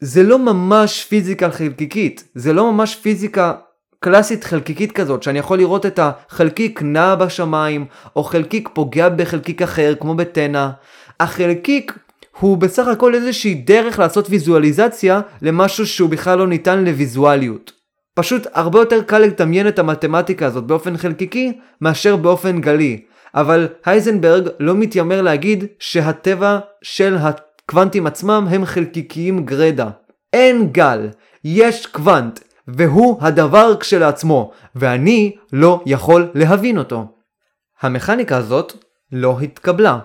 זה לא ממש פיזיקה חלקיקית, זה לא ממש פיזיקה קלאסית חלקיקית כזאת, שאני יכול לראות את החלקיק נע בשמיים, או חלקיק פוגע בחלקיק אחר, כמו בתנא. החלקיק הוא בסך הכל איזושהי דרך לעשות ויזואליזציה למשהו שהוא בכלל לא ניתן לויזואליות. פשוט הרבה יותר קל לדמיין את המתמטיקה הזאת באופן חלקיקי מאשר באופן גלי. אבל הייזנברג לא מתיימר להגיד שהטבע של הקוונטים עצמם הם חלקיקיים גרדה. אין גל, יש קוונט, והוא הדבר כשלעצמו, ואני לא יכול להבין אותו. המכניקה הזאת לא התקבלה.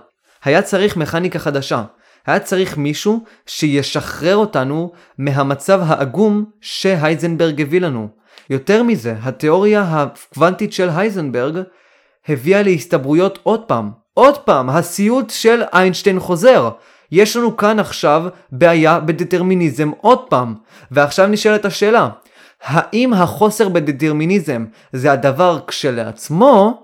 היה צריך מכניקה חדשה. היה צריך מישהו שישחרר אותנו מהמצב העגום שהייזנברג הביא לנו. יותר מזה, התיאוריה הקוונטית של הייזנברג הביאה להסתברויות עוד פעם. עוד פעם, הסיוט של איינשטיין חוזר. יש לנו כאן עכשיו בעיה בדטרמיניזם עוד פעם. ועכשיו נשאלת השאלה, האם החוסר בדטרמיניזם זה הדבר כשלעצמו,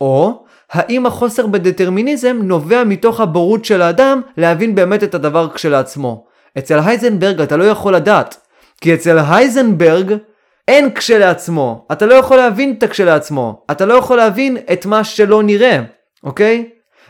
או האם החוסר בדטרמיניזם נובע מתוך הבורות של האדם להבין באמת את הדבר כשלעצמו. אצל הייזנברג אתה לא יכול לדעת, כי אצל הייזנברג אין כשלעצמו, אתה לא יכול להבין את הכשלעצמו, אתה לא יכול להבין את מה שלא נראה, אוקיי?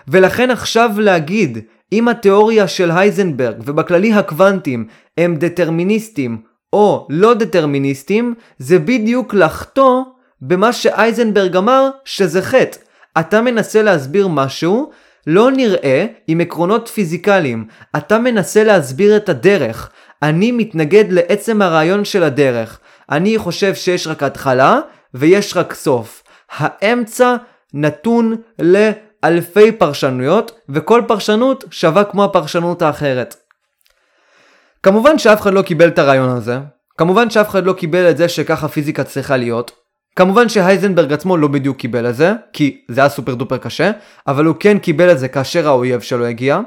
ולכן עכשיו להגיד, אם התיאוריה של הייזנברג ובכללי הקוונטים הם דטרמיניסטים או לא דטרמיניסטים, זה בדיוק לחטוא במה שאייזנברג אמר שזה חטא. אתה מנסה להסביר משהו לא נראה עם עקרונות פיזיקליים. אתה מנסה להסביר את הדרך. אני מתנגד לעצם הרעיון של הדרך. אני חושב שיש רק התחלה ויש רק סוף. האמצע נתון לאלפי פרשנויות, וכל פרשנות שווה כמו הפרשנות האחרת. כמובן שאף אחד לא קיבל את הרעיון הזה, כמובן שאף אחד לא קיבל את זה שככה פיזיקה צריכה להיות, כמובן שהייזנברג עצמו לא בדיוק קיבל את זה, כי זה היה סופר דופר קשה, אבל הוא כן קיבל את זה כאשר האויב שלו הגיע,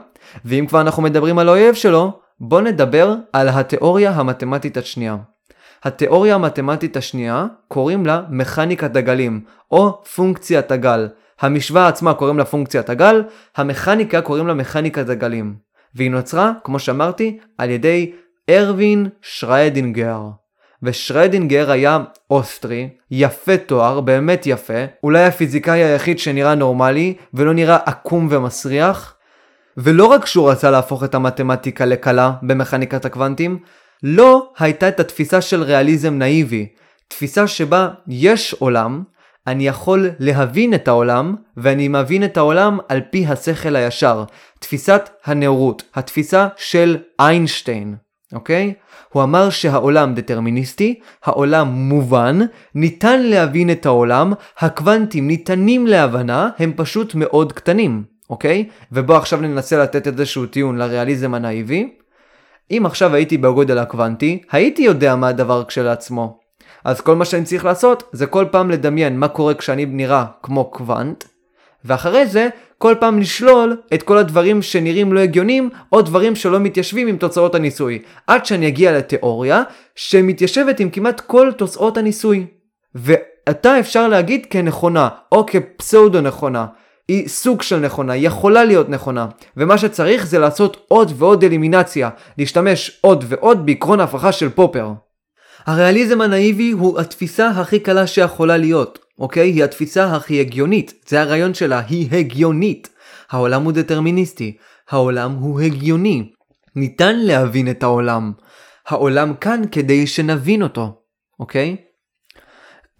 ואם כבר אנחנו מדברים על האויב שלו, בוא נדבר על התיאוריה המתמטית השנייה. התיאוריה המתמטית השנייה קוראים לה מכניקת הגלים, או פונקציית הגל. המשוואה עצמה קוראים לה פונקציית הגל, המכניקה קוראים לה מכניקת הגלים. והיא נוצרה, כמו שאמרתי, על ידי ארווין שרדינגר. ושרדינגר היה אוסטרי, יפה תואר, באמת יפה, אולי הפיזיקאי היחיד שנראה נורמלי, ולא נראה עקום ומסריח. ולא רק שהוא רצה להפוך את המתמטיקה לקלה במכניקת הקוונטים, לא הייתה את התפיסה של ריאליזם נאיבי, תפיסה שבה יש עולם, אני יכול להבין את העולם, ואני מבין את העולם על פי השכל הישר. תפיסת הנאורות, התפיסה של איינשטיין, אוקיי? הוא אמר שהעולם דטרמיניסטי, העולם מובן, ניתן להבין את העולם, הקוונטים ניתנים להבנה, הם פשוט מאוד קטנים, אוקיי? ובוא עכשיו ננסה לתת איזשהו טיעון לריאליזם הנאיבי. אם עכשיו הייתי בגודל הקוונטי, הייתי יודע מה הדבר כשלעצמו. אז כל מה שאני צריך לעשות זה כל פעם לדמיין מה קורה כשאני נראה כמו קוונט, ואחרי זה כל פעם לשלול את כל הדברים שנראים לא הגיונים, או דברים שלא מתיישבים עם תוצאות הניסוי, עד שאני אגיע לתיאוריה שמתיישבת עם כמעט כל תוצאות הניסוי. ועתה אפשר להגיד כנכונה, או כפסאודו נכונה. היא סוג של נכונה, יכולה להיות נכונה, ומה שצריך זה לעשות עוד ועוד אלימינציה, להשתמש עוד ועוד בעקרון ההפכה של פופר. הריאליזם הנאיבי הוא התפיסה הכי קלה שיכולה להיות, אוקיי? היא התפיסה הכי הגיונית, זה הרעיון שלה, היא הגיונית. העולם הוא דטרמיניסטי, העולם הוא הגיוני. ניתן להבין את העולם. העולם כאן כדי שנבין אותו, אוקיי?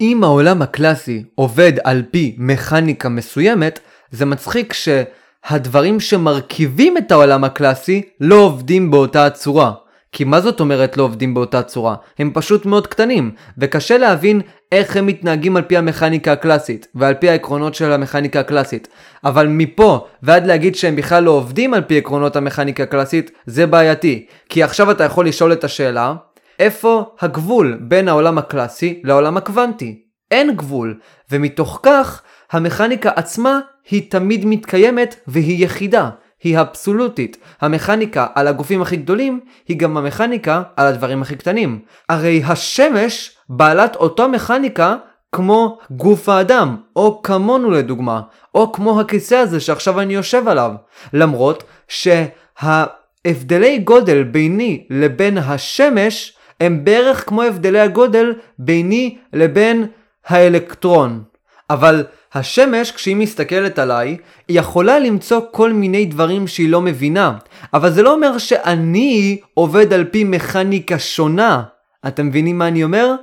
אם העולם הקלאסי עובד על פי מכניקה מסוימת, זה מצחיק שהדברים שמרכיבים את העולם הקלאסי לא עובדים באותה הצורה. כי מה זאת אומרת לא עובדים באותה צורה? הם פשוט מאוד קטנים, וקשה להבין איך הם מתנהגים על פי המכניקה הקלאסית, ועל פי העקרונות של המכניקה הקלאסית. אבל מפה ועד להגיד שהם בכלל לא עובדים על פי עקרונות המכניקה הקלאסית, זה בעייתי. כי עכשיו אתה יכול לשאול את השאלה, איפה הגבול בין העולם הקלאסי לעולם הקוונטי? אין גבול, ומתוך כך, המכניקה עצמה היא תמיד מתקיימת והיא יחידה. היא אבסולוטית. המכניקה על הגופים הכי גדולים היא גם המכניקה על הדברים הכי קטנים. הרי השמש בעלת אותו מכניקה כמו גוף האדם, או כמונו לדוגמה, או כמו הכיסא הזה שעכשיו אני יושב עליו. למרות שההבדלי גודל ביני לבין השמש הם בערך כמו הבדלי הגודל ביני לבין האלקטרון. אבל השמש, כשהיא מסתכלת עליי, היא יכולה למצוא כל מיני דברים שהיא לא מבינה, אבל זה לא אומר שאני עובד על פי מכניקה שונה. אתם מבינים מה אני אומר?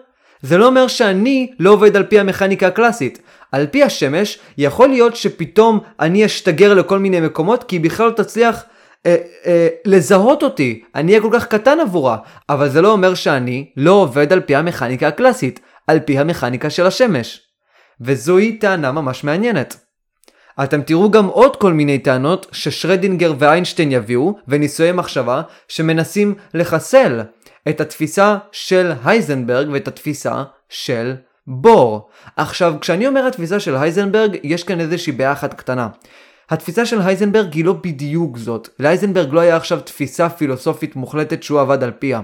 זה לא אומר שאני לא עובד על פי המכניקה הקלאסית. על פי השמש, יכול להיות שפתאום אני אשתגר לכל מיני מקומות, כי היא בכלל לא תצליח אה, אה, לזהות אותי. אני אהיה כל כך קטן עבורה. אבל זה לא אומר שאני לא עובד על פי המכניקה הקלאסית, על פי המכניקה של השמש. וזוהי טענה ממש מעניינת. אתם תראו גם עוד כל מיני טענות ששרדינגר ואיינשטיין יביאו, וניסויי מחשבה, שמנסים לחסל את התפיסה של הייזנברג ואת התפיסה של בור. עכשיו, כשאני אומר התפיסה של הייזנברג, יש כאן איזושהי בעיה אחת קטנה. התפיסה של הייזנברג היא לא בדיוק זאת. להייזנברג לא היה עכשיו תפיסה פילוסופית מוחלטת שהוא עבד על פיה.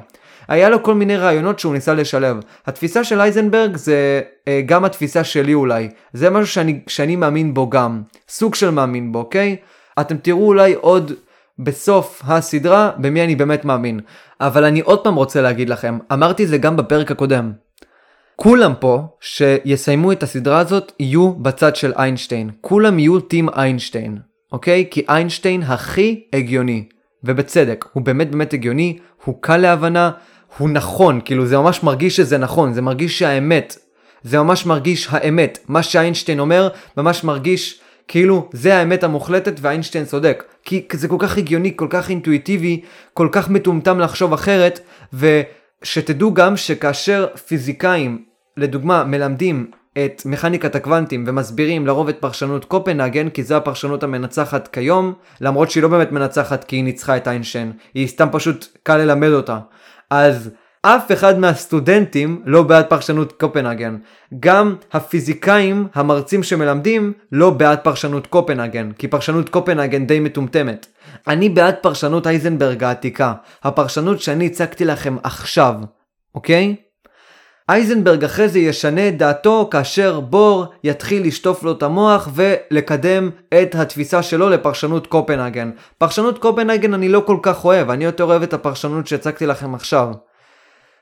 היה לו כל מיני רעיונות שהוא ניסה לשלב. התפיסה של אייזנברג זה אה, גם התפיסה שלי אולי. זה משהו שאני, שאני מאמין בו גם. סוג של מאמין בו, אוקיי? אתם תראו אולי עוד בסוף הסדרה במי אני באמת מאמין. אבל אני עוד פעם רוצה להגיד לכם, אמרתי זה גם בפרק הקודם. כולם פה שיסיימו את הסדרה הזאת יהיו בצד של איינשטיין. כולם יהיו טים איינשטיין, אוקיי? כי איינשטיין הכי הגיוני. ובצדק, הוא באמת באמת הגיוני, הוא קל להבנה, הוא נכון, כאילו זה ממש מרגיש שזה נכון, זה מרגיש שהאמת, זה ממש מרגיש האמת. מה שאיינשטיין אומר, ממש מרגיש כאילו זה האמת המוחלטת ואיינשטיין צודק. כי זה כל כך הגיוני, כל כך אינטואיטיבי, כל כך מטומטם לחשוב אחרת, ושתדעו גם שכאשר פיזיקאים, לדוגמה, מלמדים את מכניקת הקוונטים ומסבירים לרוב את פרשנות קופנהגן, כי זו הפרשנות המנצחת כיום, למרות שהיא לא באמת מנצחת כי היא ניצחה את איינשטיין, היא סתם פשוט קל ללמד אותה. אז אף אחד מהסטודנטים לא בעד פרשנות קופנהגן. גם הפיזיקאים, המרצים שמלמדים, לא בעד פרשנות קופנהגן, כי פרשנות קופנהגן די מטומטמת. אני בעד פרשנות אייזנברג העתיקה, הפרשנות שאני הצגתי לכם עכשיו, אוקיי? אייזנברג אחרי זה ישנה את דעתו כאשר בור יתחיל לשטוף לו את המוח ולקדם את התפיסה שלו לפרשנות קופנהגן. פרשנות קופנהגן אני לא כל כך אוהב, אני יותר אוהב את הפרשנות שהצגתי לכם עכשיו.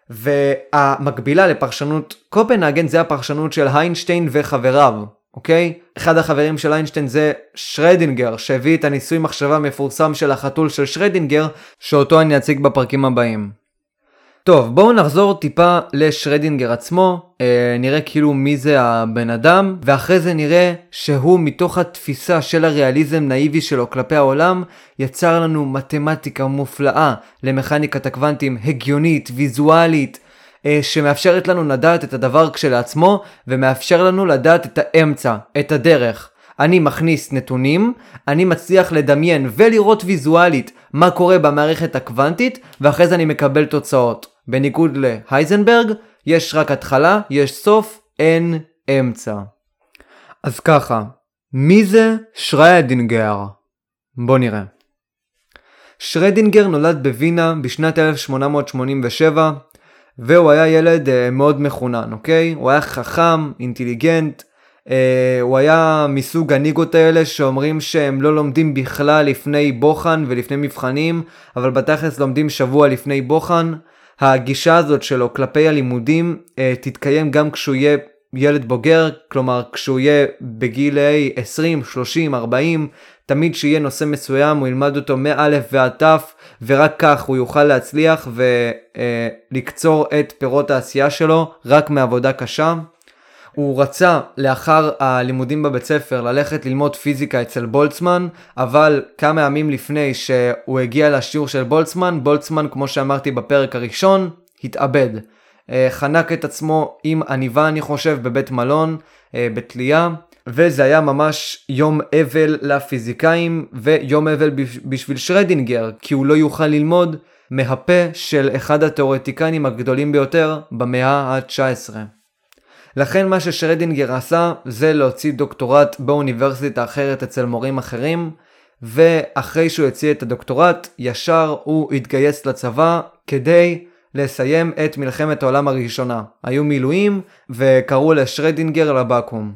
והמקבילה לפרשנות קופנהגן זה הפרשנות של היינשטיין וחבריו, אוקיי? אחד החברים של איינשטיין זה שרדינגר, שהביא את הניסוי מחשבה המפורסם של החתול של שרדינגר, שאותו אני אציג בפרקים הבאים. טוב, בואו נחזור טיפה לשרדינגר עצמו, אה, נראה כאילו מי זה הבן אדם, ואחרי זה נראה שהוא מתוך התפיסה של הריאליזם נאיבי שלו כלפי העולם, יצר לנו מתמטיקה מופלאה למכניקת הקוונטים הגיונית, ויזואלית, אה, שמאפשרת לנו לדעת את הדבר כשלעצמו, ומאפשר לנו לדעת את האמצע, את הדרך. אני מכניס נתונים, אני מצליח לדמיין ולראות ויזואלית מה קורה במערכת הקוונטית, ואחרי זה אני מקבל תוצאות. בניגוד להייזנברג, יש רק התחלה, יש סוף, אין אמצע. אז ככה, מי זה שרדינגר? בוא נראה. שרדינגר נולד בווינה בשנת 1887, והוא היה ילד uh, מאוד מחונן, אוקיי? הוא היה חכם, אינטליגנט, uh, הוא היה מסוג הניגות האלה שאומרים שהם לא לומדים בכלל לפני בוחן ולפני מבחנים, אבל בתכלס לומדים שבוע לפני בוחן. הגישה הזאת שלו כלפי הלימודים אה, תתקיים גם כשהוא יהיה ילד בוגר, כלומר כשהוא יהיה בגילי 20, 30, 40, תמיד שיהיה נושא מסוים הוא ילמד אותו מא' ועד ת' ורק כך הוא יוכל להצליח ולקצור אה, את פירות העשייה שלו רק מעבודה קשה. הוא רצה לאחר הלימודים בבית ספר ללכת ללמוד פיזיקה אצל בולצמן, אבל כמה ימים לפני שהוא הגיע לשיעור של בולצמן, בולצמן כמו שאמרתי בפרק הראשון, התאבד. אה, חנק את עצמו עם עניבה אני חושב בבית מלון, אה, בתלייה, וזה היה ממש יום אבל לפיזיקאים ויום אבל בשביל שרדינגר, כי הוא לא יוכל ללמוד מהפה של אחד התאורטיקנים הגדולים ביותר במאה ה-19. לכן מה ששרדינגר עשה זה להוציא דוקטורט באוניברסיטה אחרת אצל מורים אחרים, ואחרי שהוא הציע את הדוקטורט, ישר הוא התגייס לצבא כדי לסיים את מלחמת העולם הראשונה. היו מילואים וקראו לשרדינגר לבקו"ם.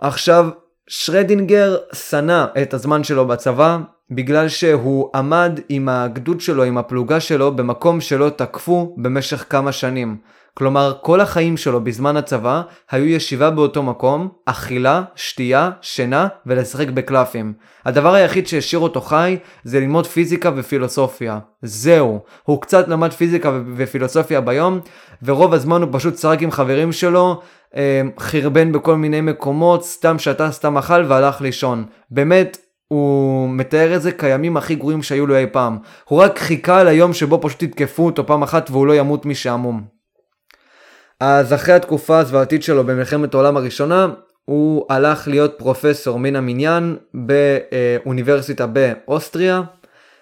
עכשיו, שרדינגר שנא את הזמן שלו בצבא בגלל שהוא עמד עם הגדוד שלו, עם הפלוגה שלו, במקום שלא תקפו במשך כמה שנים. כלומר, כל החיים שלו בזמן הצבא היו ישיבה באותו מקום, אכילה, שתייה, שינה ולשחק בקלפים. הדבר היחיד שהשאיר אותו חי זה ללמוד פיזיקה ופילוסופיה. זהו. הוא קצת למד פיזיקה ופילוסופיה ביום, ורוב הזמן הוא פשוט שרק עם חברים שלו, אה, חרבן בכל מיני מקומות, סתם שתה, סתם אכל והלך לישון. באמת, הוא מתאר את זה כימים הכי גרועים שהיו לו אי פעם. הוא רק חיכה ליום שבו פשוט יתקפו אותו פעם אחת והוא לא ימות משעמום. אז אחרי התקופה הזוועתית שלו במלחמת העולם הראשונה, הוא הלך להיות פרופסור מן המניין באוניברסיטה באוסטריה,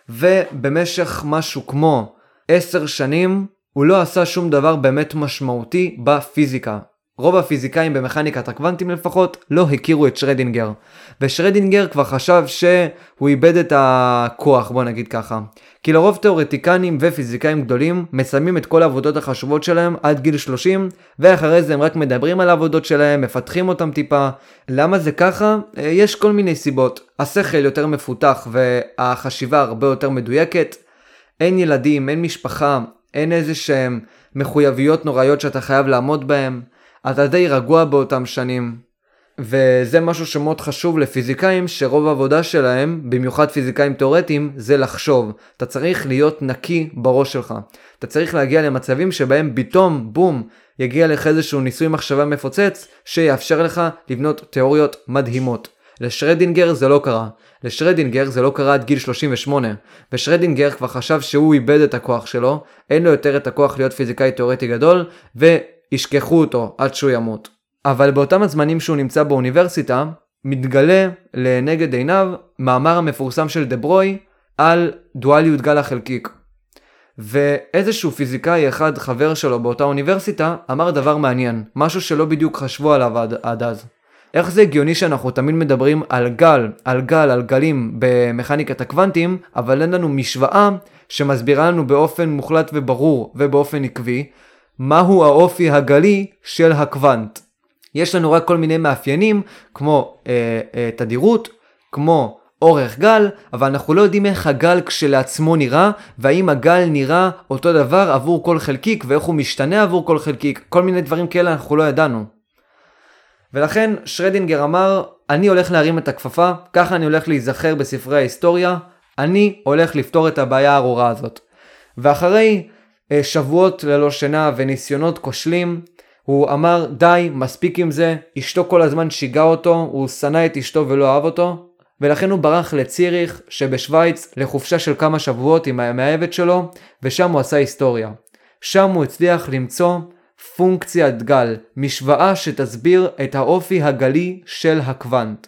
ובמשך משהו כמו עשר שנים הוא לא עשה שום דבר באמת משמעותי בפיזיקה. רוב הפיזיקאים במכניקת הקוונטים לפחות לא הכירו את שרדינגר. ושרדינגר כבר חשב שהוא איבד את הכוח, בוא נגיד ככה. כי לרוב תאורטיקנים ופיזיקאים גדולים מסיימים את כל העבודות החשובות שלהם עד גיל 30, ואחרי זה הם רק מדברים על העבודות שלהם, מפתחים אותם טיפה. למה זה ככה? אה, יש כל מיני סיבות. השכל יותר מפותח והחשיבה הרבה יותר מדויקת. אין ילדים, אין משפחה, אין איזה שהם מחויבויות נוראיות שאתה חייב לעמוד בהם. אתה די רגוע באותם שנים. וזה משהו שמאוד חשוב לפיזיקאים שרוב העבודה שלהם, במיוחד פיזיקאים תאורטיים, זה לחשוב. אתה צריך להיות נקי בראש שלך. אתה צריך להגיע למצבים שבהם פתאום, בום, יגיע לך איזשהו ניסוי מחשבה מפוצץ, שיאפשר לך לבנות תיאוריות מדהימות. לשרדינגר זה לא קרה. לשרדינגר זה לא קרה עד גיל 38, ושרדינגר כבר חשב שהוא איבד את הכוח שלו, אין לו יותר את הכוח להיות פיזיקאי תאורטי גדול, וישכחו אותו עד שהוא ימות. אבל באותם הזמנים שהוא נמצא באוניברסיטה, מתגלה לנגד עיניו מאמר המפורסם של דברוי על דואליות גל החלקיק. ואיזשהו פיזיקאי אחד, חבר שלו באותה אוניברסיטה, אמר דבר מעניין, משהו שלא בדיוק חשבו עליו עד, עד אז. איך זה הגיוני שאנחנו תמיד מדברים על גל, על גל, על גלים במכניקת הקוונטים, אבל אין לנו משוואה שמסבירה לנו באופן מוחלט וברור ובאופן עקבי, מהו האופי הגלי של הקוונט. יש לנו רק כל מיני מאפיינים, כמו אה, אה, תדירות, כמו אורך גל, אבל אנחנו לא יודעים איך הגל כשלעצמו נראה, והאם הגל נראה אותו דבר עבור כל חלקיק, ואיך הוא משתנה עבור כל חלקיק, כל מיני דברים כאלה אנחנו לא ידענו. ולכן שרדינגר אמר, אני הולך להרים את הכפפה, ככה אני הולך להיזכר בספרי ההיסטוריה, אני הולך לפתור את הבעיה הארורה הזאת. ואחרי שבועות ללא שינה וניסיונות כושלים, הוא אמר די, מספיק עם זה, אשתו כל הזמן שיגע אותו, הוא שנא את אשתו ולא אהב אותו, ולכן הוא ברח לציריך שבשוויץ לחופשה של כמה שבועות עם המאהבת שלו, ושם הוא עשה היסטוריה. שם הוא הצליח למצוא פונקציית גל, משוואה שתסביר את האופי הגלי של הקוונט.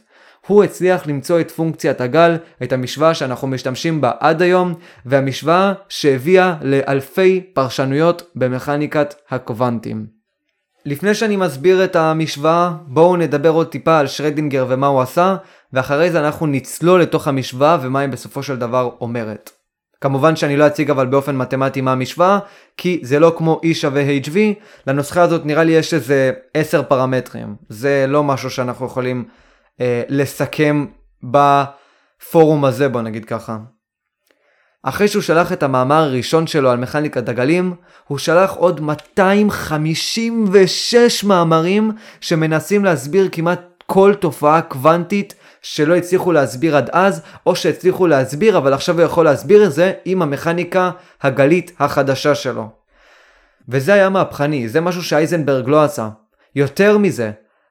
הוא הצליח למצוא את פונקציית הגל, את המשוואה שאנחנו משתמשים בה עד היום, והמשוואה שהביאה לאלפי פרשנויות במכניקת הקוונטים. לפני שאני מסביר את המשוואה, בואו נדבר עוד טיפה על שרדינגר ומה הוא עשה, ואחרי זה אנחנו נצלול לתוך המשוואה ומה היא בסופו של דבר אומרת. כמובן שאני לא אציג אבל באופן מתמטי מה המשוואה, כי זה לא כמו E שווה HV, לנוסחה הזאת נראה לי יש איזה 10 פרמטרים. זה לא משהו שאנחנו יכולים אה, לסכם בפורום הזה בוא נגיד ככה. אחרי שהוא שלח את המאמר הראשון שלו על מכניקת הגלים, הוא שלח עוד 256 מאמרים שמנסים להסביר כמעט כל תופעה קוונטית שלא הצליחו להסביר עד אז, או שהצליחו להסביר אבל עכשיו הוא יכול להסביר את זה עם המכניקה הגלית החדשה שלו. וזה היה מהפכני, זה משהו שאייזנברג לא עשה. יותר מזה,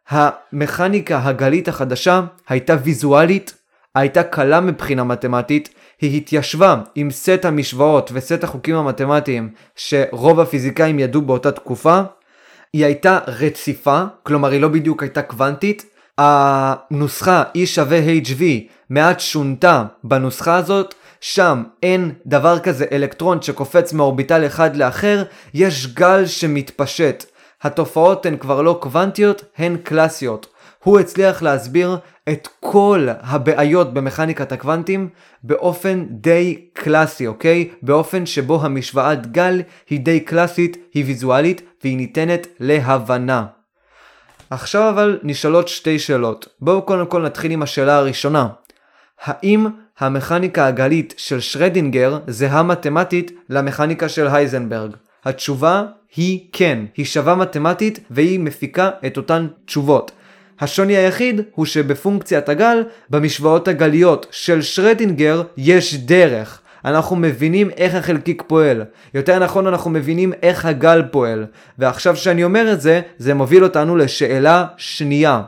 המכניקה הגלית החדשה הייתה ויזואלית, הייתה קלה מבחינה מתמטית, היא התיישבה עם סט המשוואות וסט החוקים המתמטיים שרוב הפיזיקאים ידעו באותה תקופה, היא הייתה רציפה, כלומר היא לא בדיוק הייתה קוונטית, הנוסחה E שווה HV מעט שונתה בנוסחה הזאת, שם אין דבר כזה אלקטרון שקופץ מאורביטל אחד לאחר, יש גל שמתפשט. התופעות הן כבר לא קוונטיות, הן קלאסיות. הוא הצליח להסביר את כל הבעיות במכניקת הקוונטים באופן די קלאסי, אוקיי? באופן שבו המשוואת גל היא די קלאסית, היא ויזואלית והיא ניתנת להבנה. עכשיו אבל נשאלות שתי שאלות. בואו קודם כל נתחיל עם השאלה הראשונה. האם המכניקה הגלית של שרדינגר זהה מתמטית למכניקה של הייזנברג? התשובה היא כן, היא שווה מתמטית והיא מפיקה את אותן תשובות. השוני היחיד הוא שבפונקציית הגל, במשוואות הגליות של שרדינגר יש דרך. אנחנו מבינים איך החלקיק פועל. יותר נכון אנחנו מבינים איך הגל פועל. ועכשיו שאני אומר את זה, זה מוביל אותנו לשאלה שנייה.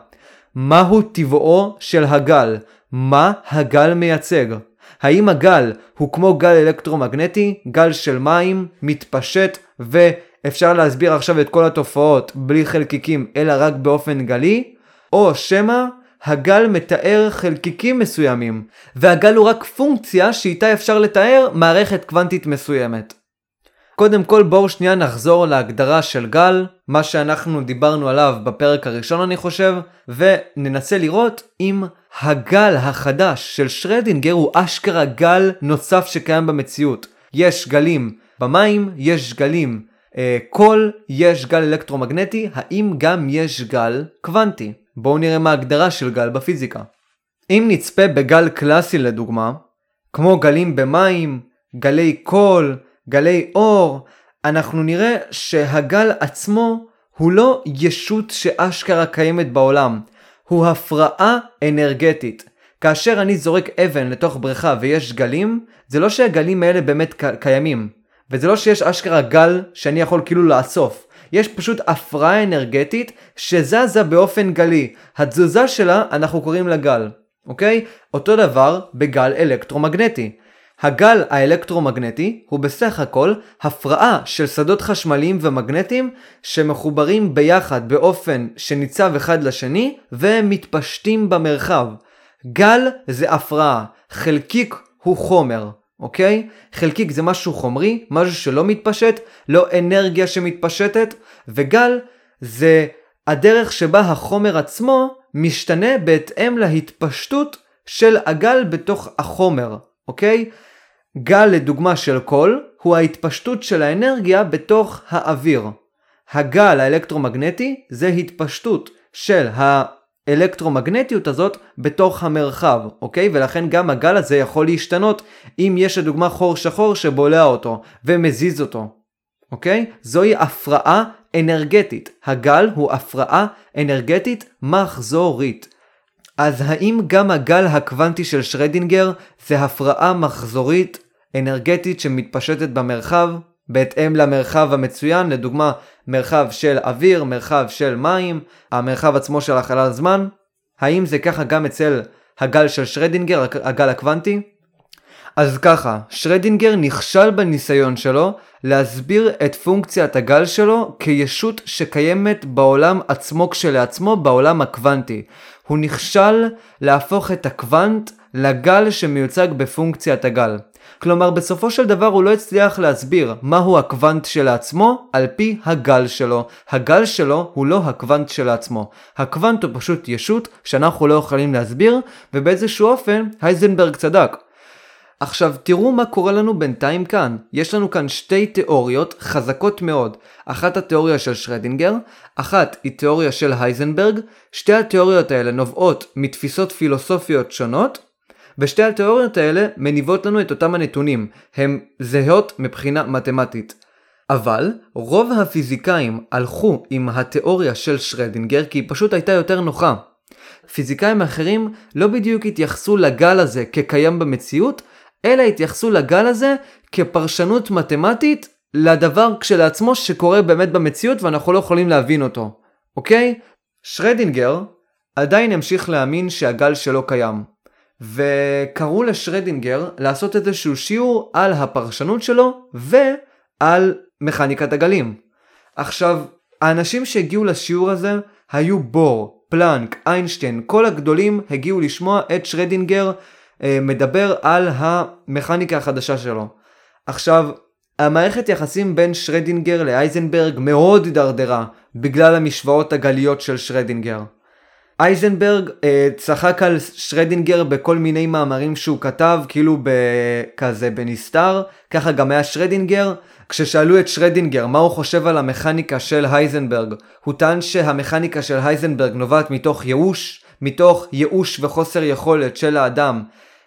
מהו טבעו של הגל? מה הגל מייצג? האם הגל הוא כמו גל אלקטרומגנטי, גל של מים, מתפשט ואפשר להסביר עכשיו את כל התופעות בלי חלקיקים אלא רק באופן גלי? או שמא הגל מתאר חלקיקים מסוימים, והגל הוא רק פונקציה שאיתה אפשר לתאר מערכת קוונטית מסוימת. קודם כל בואו שנייה נחזור להגדרה של גל, מה שאנחנו דיברנו עליו בפרק הראשון אני חושב, וננסה לראות אם הגל החדש של שרדינגר הוא אשכרה גל נוסף שקיים במציאות. יש גלים במים, יש גלי אה, קול, יש גל אלקטרומגנטי, האם גם יש גל קוונטי? בואו נראה מה ההגדרה של גל בפיזיקה. אם נצפה בגל קלאסי לדוגמה, כמו גלים במים, גלי קול, גלי אור, אנחנו נראה שהגל עצמו הוא לא ישות שאשכרה קיימת בעולם, הוא הפרעה אנרגטית. כאשר אני זורק אבן לתוך בריכה ויש גלים, זה לא שהגלים האלה באמת קיימים, וזה לא שיש אשכרה גל שאני יכול כאילו לאסוף. יש פשוט הפרעה אנרגטית שזזה באופן גלי. התזוזה שלה אנחנו קוראים לה גל, אוקיי? אותו דבר בגל אלקטרומגנטי. הגל האלקטרומגנטי הוא בסך הכל הפרעה של שדות חשמליים ומגנטיים שמחוברים ביחד באופן שניצב אחד לשני ומתפשטים במרחב. גל זה הפרעה, חלקיק הוא חומר, אוקיי? חלקיק זה משהו חומרי, משהו שלא מתפשט, לא אנרגיה שמתפשטת, וגל זה הדרך שבה החומר עצמו משתנה בהתאם להתפשטות של הגל בתוך החומר, אוקיי? גל לדוגמה של קול הוא ההתפשטות של האנרגיה בתוך האוויר. הגל האלקטרומגנטי זה התפשטות של האלקטרומגנטיות הזאת בתוך המרחב, אוקיי? ולכן גם הגל הזה יכול להשתנות אם יש לדוגמה חור שחור שבולע אותו ומזיז אותו, אוקיי? זוהי הפרעה אנרגטית. הגל הוא הפרעה אנרגטית מחזורית. אז האם גם הגל הקוונטי של שרדינגר זה הפרעה מחזורית אנרגטית שמתפשטת במרחב בהתאם למרחב המצוין, לדוגמה מרחב של אוויר, מרחב של מים, המרחב עצמו של החלל זמן? האם זה ככה גם אצל הגל של שרדינגר, הגל הקוונטי? אז ככה, שרדינגר נכשל בניסיון שלו להסביר את פונקציית הגל שלו כישות שקיימת בעולם עצמו כשלעצמו, בעולם הקוונטי. הוא נכשל להפוך את הקוונט לגל שמיוצג בפונקציית הגל. כלומר בסופו של דבר הוא לא הצליח להסביר מהו הקוונט שלעצמו על פי הגל שלו. הגל שלו הוא לא הקוונט שלעצמו. הקוונט הוא פשוט ישות שאנחנו לא יכולים להסביר ובאיזשהו אופן הייזנברג צדק. עכשיו תראו מה קורה לנו בינתיים כאן. יש לנו כאן שתי תיאוריות חזקות מאוד. אחת התיאוריה של שרדינגר, אחת היא תיאוריה של הייזנברג. שתי התיאוריות האלה נובעות מתפיסות פילוסופיות שונות, ושתי התיאוריות האלה מניבות לנו את אותם הנתונים. הן זהות מבחינה מתמטית. אבל רוב הפיזיקאים הלכו עם התיאוריה של שרדינגר כי היא פשוט הייתה יותר נוחה. פיזיקאים אחרים לא בדיוק התייחסו לגל הזה כקיים במציאות, אלא התייחסו לגל הזה כפרשנות מתמטית לדבר כשלעצמו שקורה באמת במציאות ואנחנו לא יכולים להבין אותו, אוקיי? שרדינגר עדיין המשיך להאמין שהגל שלו קיים. וקראו לשרדינגר לעשות איזשהו שיעור על הפרשנות שלו ועל מכניקת הגלים. עכשיו, האנשים שהגיעו לשיעור הזה היו בור, פלנק, איינשטיין, כל הגדולים הגיעו לשמוע את שרדינגר אה, מדבר על המכניקה החדשה שלו. עכשיו, המערכת יחסים בין שרדינגר לאייזנברג מאוד הידרדרה בגלל המשוואות הגליות של שרדינגר. אייזנברג אה, צחק על שרדינגר בכל מיני מאמרים שהוא כתב, כאילו כזה בנסתר, ככה גם היה שרדינגר. כששאלו את שרדינגר מה הוא חושב על המכניקה של הייזנברג, הוא טען שהמכניקה של הייזנברג נובעת מתוך ייאוש, מתוך ייאוש וחוסר יכולת של האדם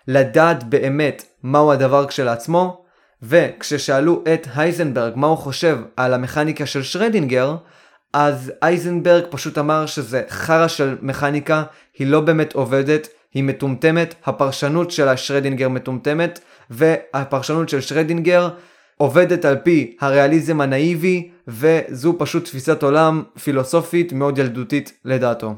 לדעת באמת מהו הדבר כשלעצמו, וכששאלו את הייזנברג מה הוא חושב על המכניקה של שרדינגר, אז אייזנברג פשוט אמר שזה חרא של מכניקה, היא לא באמת עובדת, היא מטומטמת, הפרשנות של השרדינגר מטומטמת, והפרשנות של שרדינגר עובדת על פי הריאליזם הנאיבי, וזו פשוט תפיסת עולם פילוסופית מאוד ילדותית לדעתו.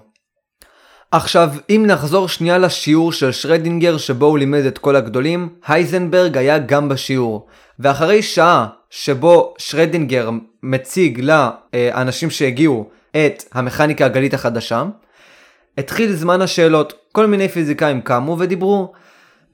עכשיו, אם נחזור שנייה לשיעור של שרדינגר שבו הוא לימד את כל הגדולים, הייזנברג היה גם בשיעור. ואחרי שעה שבו שרדינגר מציג לאנשים שהגיעו את המכניקה הגלית החדשה, התחיל זמן השאלות. כל מיני פיזיקאים קמו ודיברו.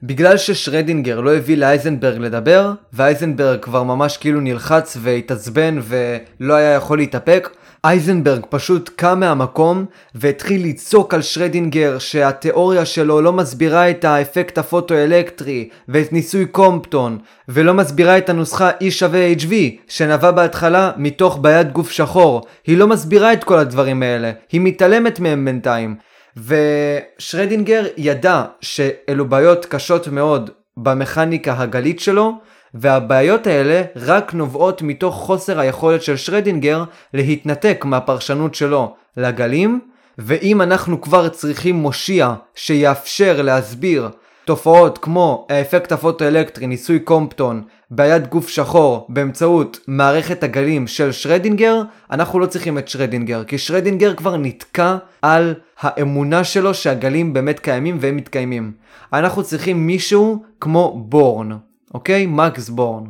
בגלל ששרדינגר לא הביא לאייזנברג לדבר, ואייזנברג כבר ממש כאילו נלחץ והתעצבן ולא היה יכול להתאפק, אייזנברג פשוט קם מהמקום והתחיל לצעוק על שרדינגר שהתיאוריה שלו לא מסבירה את האפקט הפוטואלקטרי ואת ניסוי קומפטון ולא מסבירה את הנוסחה E שווה HV שנבע בהתחלה מתוך בעיית גוף שחור. היא לא מסבירה את כל הדברים האלה, היא מתעלמת מהם בינתיים. ושרדינגר ידע שאלו בעיות קשות מאוד במכניקה הגלית שלו והבעיות האלה רק נובעות מתוך חוסר היכולת של שרדינגר להתנתק מהפרשנות שלו לגלים, ואם אנחנו כבר צריכים מושיע שיאפשר להסביר תופעות כמו האפקט הפוטואלקטרי, ניסוי קומפטון, בעיית גוף שחור באמצעות מערכת הגלים של שרדינגר, אנחנו לא צריכים את שרדינגר, כי שרדינגר כבר נתקע על האמונה שלו שהגלים באמת קיימים והם מתקיימים. אנחנו צריכים מישהו כמו בורן, אוקיי? מקס בורן.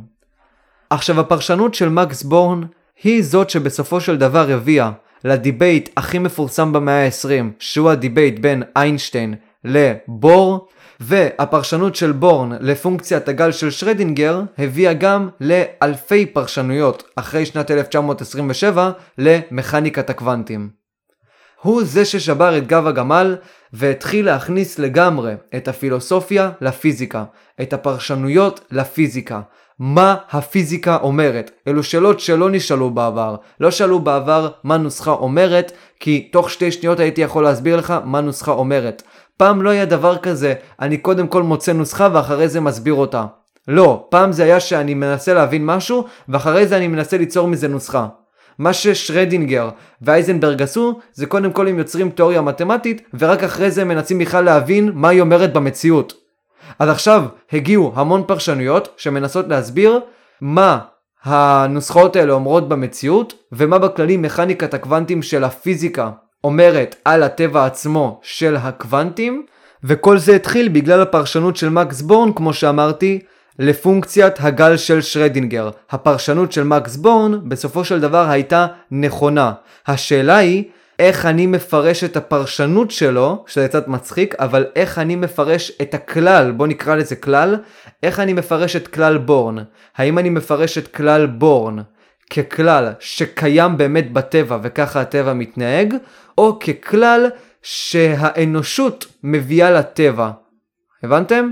עכשיו הפרשנות של מקס בורן היא זאת שבסופו של דבר הביאה ל debate הכי מפורסם במאה ה-20, שהוא ה debate בין איינשטיין לבור, והפרשנות של בורן לפונקציית הגל של שרדינגר הביאה גם לאלפי פרשנויות אחרי שנת 1927 למכניקת הקוונטים. הוא זה ששבר את גב הגמל והתחיל להכניס לגמרי את הפילוסופיה לפיזיקה, את הפרשנויות לפיזיקה. מה הפיזיקה אומרת? אלו שאלות שלא נשאלו בעבר. לא שאלו בעבר מה נוסחה אומרת, כי תוך שתי שניות הייתי יכול להסביר לך מה נוסחה אומרת. פעם לא היה דבר כזה, אני קודם כל מוצא נוסחה ואחרי זה מסביר אותה. לא, פעם זה היה שאני מנסה להבין משהו, ואחרי זה אני מנסה ליצור מזה נוסחה. מה ששרדינגר ואייזנברג עשו, זה קודם כל הם יוצרים תיאוריה מתמטית, ורק אחרי זה הם מנסים בכלל להבין מה היא אומרת במציאות. אז עכשיו הגיעו המון פרשנויות שמנסות להסביר מה הנוסחאות האלה אומרות במציאות, ומה בכללי מכניקת הקוונטים של הפיזיקה אומרת על הטבע עצמו של הקוונטים, וכל זה התחיל בגלל הפרשנות של מקס בורן, כמו שאמרתי, לפונקציית הגל של שרדינגר. הפרשנות של מקס בורן בסופו של דבר הייתה נכונה. השאלה היא איך אני מפרש את הפרשנות שלו, שזה קצת מצחיק, אבל איך אני מפרש את הכלל, בוא נקרא לזה כלל, איך אני מפרש את כלל בורן. האם אני מפרש את כלל בורן ככלל שקיים באמת בטבע וככה הטבע מתנהג, או ככלל שהאנושות מביאה לטבע. הבנתם?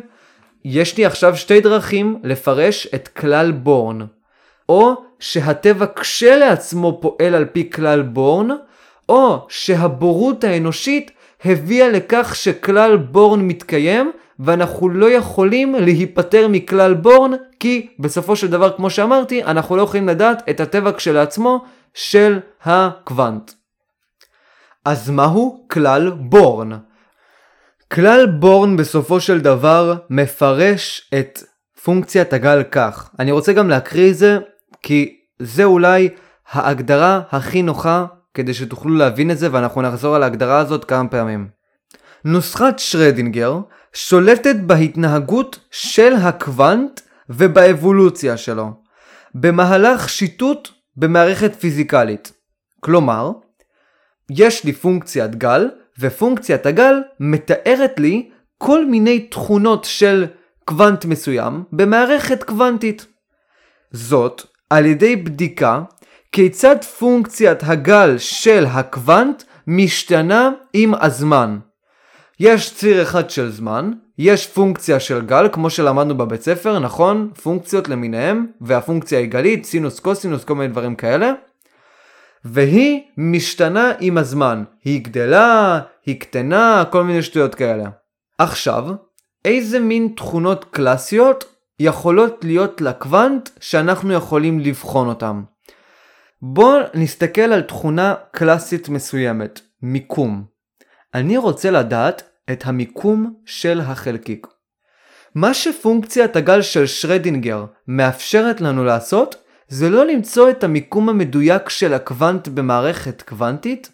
יש לי עכשיו שתי דרכים לפרש את כלל בורן. או שהטבע כשלעצמו פועל על פי כלל בורן, או שהבורות האנושית הביאה לכך שכלל בורן מתקיים, ואנחנו לא יכולים להיפטר מכלל בורן, כי בסופו של דבר, כמו שאמרתי, אנחנו לא יכולים לדעת את הטבע כשלעצמו של הקוונט. אז מהו כלל בורן? כלל בורן בסופו של דבר מפרש את פונקציית הגל כך. אני רוצה גם להקריא את זה, כי זה אולי ההגדרה הכי נוחה כדי שתוכלו להבין את זה, ואנחנו נחזור על ההגדרה הזאת כמה פעמים. נוסחת שרדינגר שולטת בהתנהגות של הקוונט ובאבולוציה שלו, במהלך שיטוט במערכת פיזיקלית. כלומר, יש לי פונקציית גל, ופונקציית הגל מתארת לי כל מיני תכונות של קוונט מסוים במערכת קוונטית. זאת על ידי בדיקה כיצד פונקציית הגל של הקוונט משתנה עם הזמן. יש ציר אחד של זמן, יש פונקציה של גל, כמו שלמדנו בבית ספר, נכון? פונקציות למיניהם, והפונקציה היא גלית, סינוס, קוסינוס, כל מיני דברים כאלה. והיא משתנה עם הזמן. היא גדלה, היא קטנה, כל מיני שטויות כאלה. עכשיו, איזה מין תכונות קלאסיות יכולות להיות לקוונט שאנחנו יכולים לבחון אותם? בואו נסתכל על תכונה קלאסית מסוימת, מיקום. אני רוצה לדעת את המיקום של החלקיק. מה שפונקציית הגל של שרדינגר מאפשרת לנו לעשות, זה לא למצוא את המיקום המדויק של הקוונט במערכת קוונטית,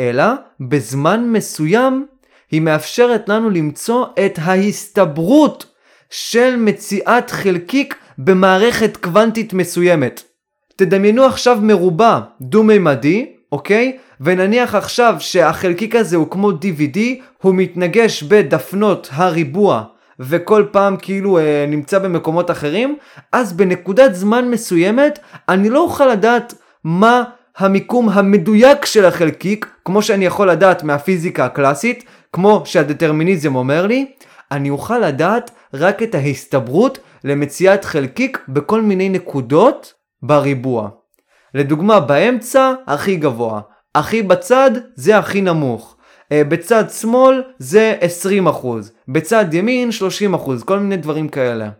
אלא בזמן מסוים היא מאפשרת לנו למצוא את ההסתברות של מציאת חלקיק במערכת קוונטית מסוימת. תדמיינו עכשיו מרובע דו-מימדי, אוקיי? ונניח עכשיו שהחלקיק הזה הוא כמו DVD, הוא מתנגש בדפנות הריבוע וכל פעם כאילו אה, נמצא במקומות אחרים, אז בנקודת זמן מסוימת אני לא אוכל לדעת מה המיקום המדויק של החלקיק, כמו שאני יכול לדעת מהפיזיקה הקלאסית, כמו שהדטרמיניזם אומר לי, אני אוכל לדעת רק את ההסתברות למציאת חלקיק בכל מיני נקודות בריבוע. לדוגמה באמצע הכי גבוה, הכי בצד זה הכי נמוך. אה, בצד שמאל זה 20%, בצד ימין 30%, כל מיני דברים כאלה.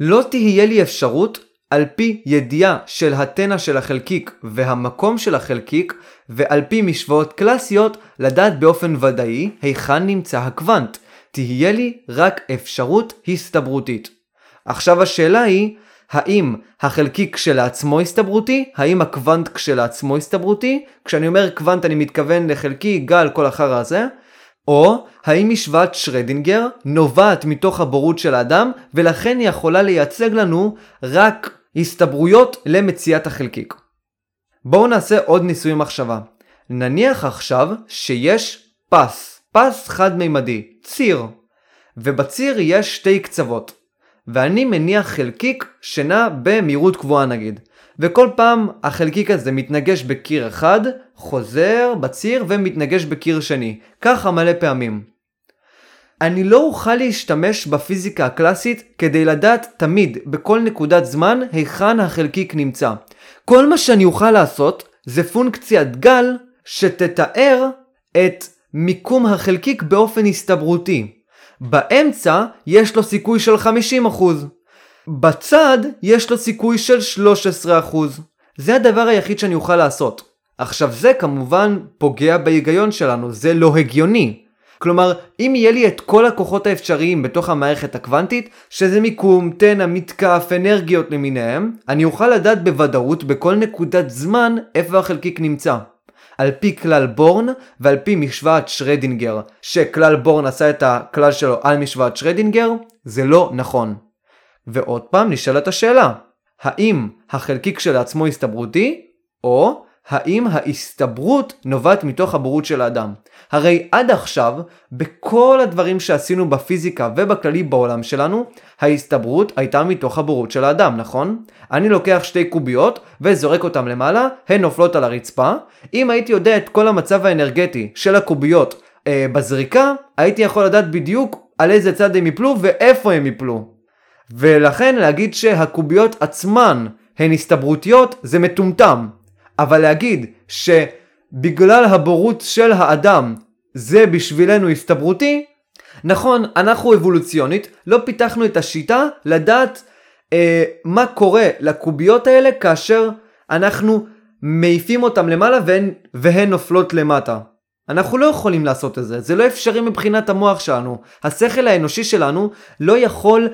לא תהיה לי אפשרות על פי ידיעה של התנע של החלקיק והמקום של החלקיק ועל פי משוואות קלאסיות לדעת באופן ודאי היכן נמצא הקוונט. תהיה לי רק אפשרות הסתברותית. עכשיו השאלה היא האם החלקיק כשלעצמו הסתברותי, האם הקוונט כשלעצמו הסתברותי, כשאני אומר קוונט אני מתכוון לחלקי, גל, כל החרא הזה, או האם משוואת שרדינגר נובעת מתוך הבורות של האדם ולכן היא יכולה לייצג לנו רק הסתברויות למציאת החלקיק. בואו נעשה עוד ניסוי מחשבה. נניח עכשיו שיש פס, פס חד-מימדי, ציר, ובציר יש שתי קצוות, ואני מניח חלקיק שנע במהירות קבועה נגיד, וכל פעם החלקיק הזה מתנגש בקיר אחד, חוזר בציר ומתנגש בקיר שני, ככה מלא פעמים. אני לא אוכל להשתמש בפיזיקה הקלאסית כדי לדעת תמיד, בכל נקודת זמן, היכן החלקיק נמצא. כל מה שאני אוכל לעשות זה פונקציית גל שתתאר את מיקום החלקיק באופן הסתברותי. באמצע יש לו סיכוי של 50%. בצד יש לו סיכוי של 13%. זה הדבר היחיד שאני אוכל לעשות. עכשיו זה כמובן פוגע בהיגיון שלנו, זה לא הגיוני. כלומר, אם יהיה לי את כל הכוחות האפשריים בתוך המערכת הקוונטית, שזה מיקום, תנע, מתקף, אנרגיות למיניהם, אני אוכל לדעת בוודאות בכל נקודת זמן איפה החלקיק נמצא. על פי כלל בורן ועל פי משוואת שרדינגר, שכלל בורן עשה את הכלל שלו על משוואת שרדינגר, זה לא נכון. ועוד פעם נשאלת השאלה, האם החלקיק שלעצמו הסתברותי, או האם ההסתברות נובעת מתוך הבורות של האדם. הרי עד עכשיו, בכל הדברים שעשינו בפיזיקה ובכללי בעולם שלנו, ההסתברות הייתה מתוך הבורות של האדם, נכון? אני לוקח שתי קוביות וזורק אותן למעלה, הן נופלות על הרצפה. אם הייתי יודע את כל המצב האנרגטי של הקוביות אה, בזריקה, הייתי יכול לדעת בדיוק על איזה צד הם יפלו ואיפה הם יפלו. ולכן להגיד שהקוביות עצמן הן הסתברותיות זה מטומטם. אבל להגיד שבגלל הבורות של האדם זה בשבילנו הסתברותי, נכון, אנחנו אבולוציונית לא פיתחנו את השיטה לדעת אה, מה קורה לקוביות האלה כאשר אנחנו מעיפים אותם למעלה והן, והן נופלות למטה. אנחנו לא יכולים לעשות את זה, זה לא אפשרי מבחינת המוח שלנו. השכל האנושי שלנו לא יכול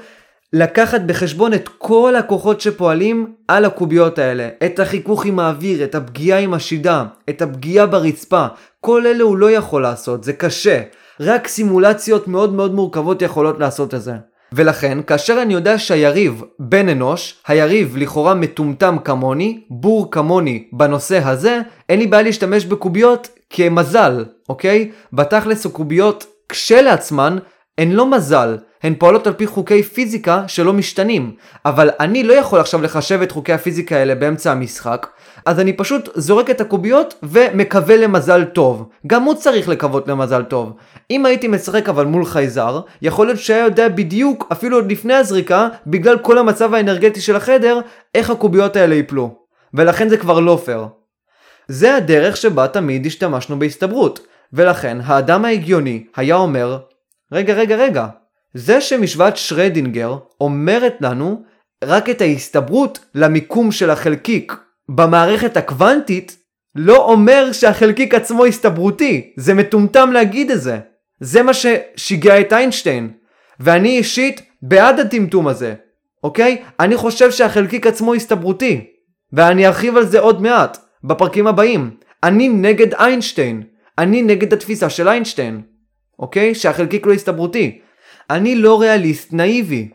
לקחת בחשבון את כל הכוחות שפועלים על הקוביות האלה. את החיכוך עם האוויר, את הפגיעה עם השידה, את הפגיעה ברצפה. כל אלה הוא לא יכול לעשות, זה קשה. רק סימולציות מאוד מאוד מורכבות יכולות לעשות את זה. ולכן, כאשר אני יודע שהיריב בן אנוש, היריב לכאורה מטומטם כמוני, בור כמוני בנושא הזה, אין לי בעיה להשתמש בקוביות כמזל, אוקיי? בתכלס הקוביות כשלעצמן הן לא מזל, הן פועלות על פי חוקי פיזיקה שלא משתנים. אבל אני לא יכול עכשיו לחשב את חוקי הפיזיקה האלה באמצע המשחק, אז אני פשוט זורק את הקוביות ומקווה למזל טוב. גם הוא צריך לקוות למזל טוב. אם הייתי משחק אבל מול חייזר, יכול להיות שהיה יודע בדיוק, אפילו עוד לפני הזריקה, בגלל כל המצב האנרגטי של החדר, איך הקוביות האלה ייפלו. ולכן זה כבר לא פייר. זה הדרך שבה תמיד השתמשנו בהסתברות. ולכן האדם ההגיוני היה אומר, רגע רגע רגע, זה שמשוואת שרדינגר אומרת לנו רק את ההסתברות למיקום של החלקיק במערכת הקוונטית, לא אומר שהחלקיק עצמו הסתברותי. זה מטומטם להגיד את זה. זה מה ששיגע את איינשטיין. ואני אישית בעד הטמטום הזה, אוקיי? אני חושב שהחלקיק עצמו הסתברותי. ואני ארחיב על זה עוד מעט, בפרקים הבאים. אני נגד איינשטיין. אני נגד התפיסה של איינשטיין. אוקיי? שהחלקיק לא הסתברותי. אני לא ריאליסט נאיבי.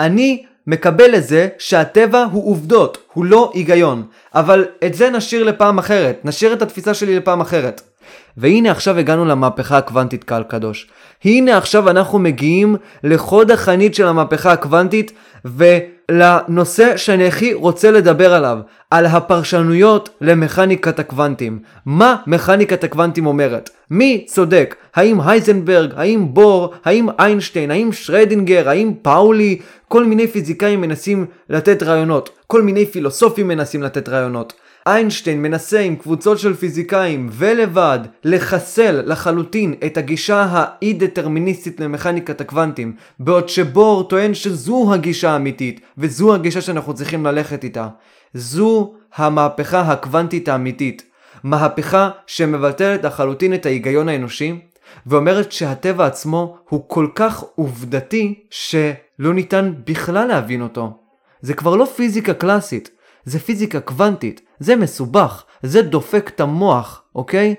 אני מקבל את זה שהטבע הוא עובדות, הוא לא היגיון. אבל את זה נשאיר לפעם אחרת, נשאיר את התפיסה שלי לפעם אחרת. והנה עכשיו הגענו למהפכה הקוונטית קהל קדוש. הנה עכשיו אנחנו מגיעים לחוד החנית של המהפכה הקוונטית ולנושא שאני הכי רוצה לדבר עליו, על הפרשנויות למכניקת הקוונטים. מה מכניקת הקוונטים אומרת? מי צודק? האם הייזנברג? האם בור? האם איינשטיין? האם שרדינגר? האם פאולי? כל מיני פיזיקאים מנסים לתת רעיונות, כל מיני פילוסופים מנסים לתת רעיונות. איינשטיין מנסה עם קבוצות של פיזיקאים ולבד לחסל לחלוטין את הגישה האי-דטרמיניסטית למכניקת הקוונטים, בעוד שבור טוען שזו הגישה האמיתית, וזו הגישה שאנחנו צריכים ללכת איתה. זו המהפכה הקוונטית האמיתית. מהפכה שמבטלת לחלוטין את ההיגיון האנושי, ואומרת שהטבע עצמו הוא כל כך עובדתי שלא ניתן בכלל להבין אותו. זה כבר לא פיזיקה קלאסית, זה פיזיקה קוונטית, זה מסובך, זה דופק את המוח, אוקיי?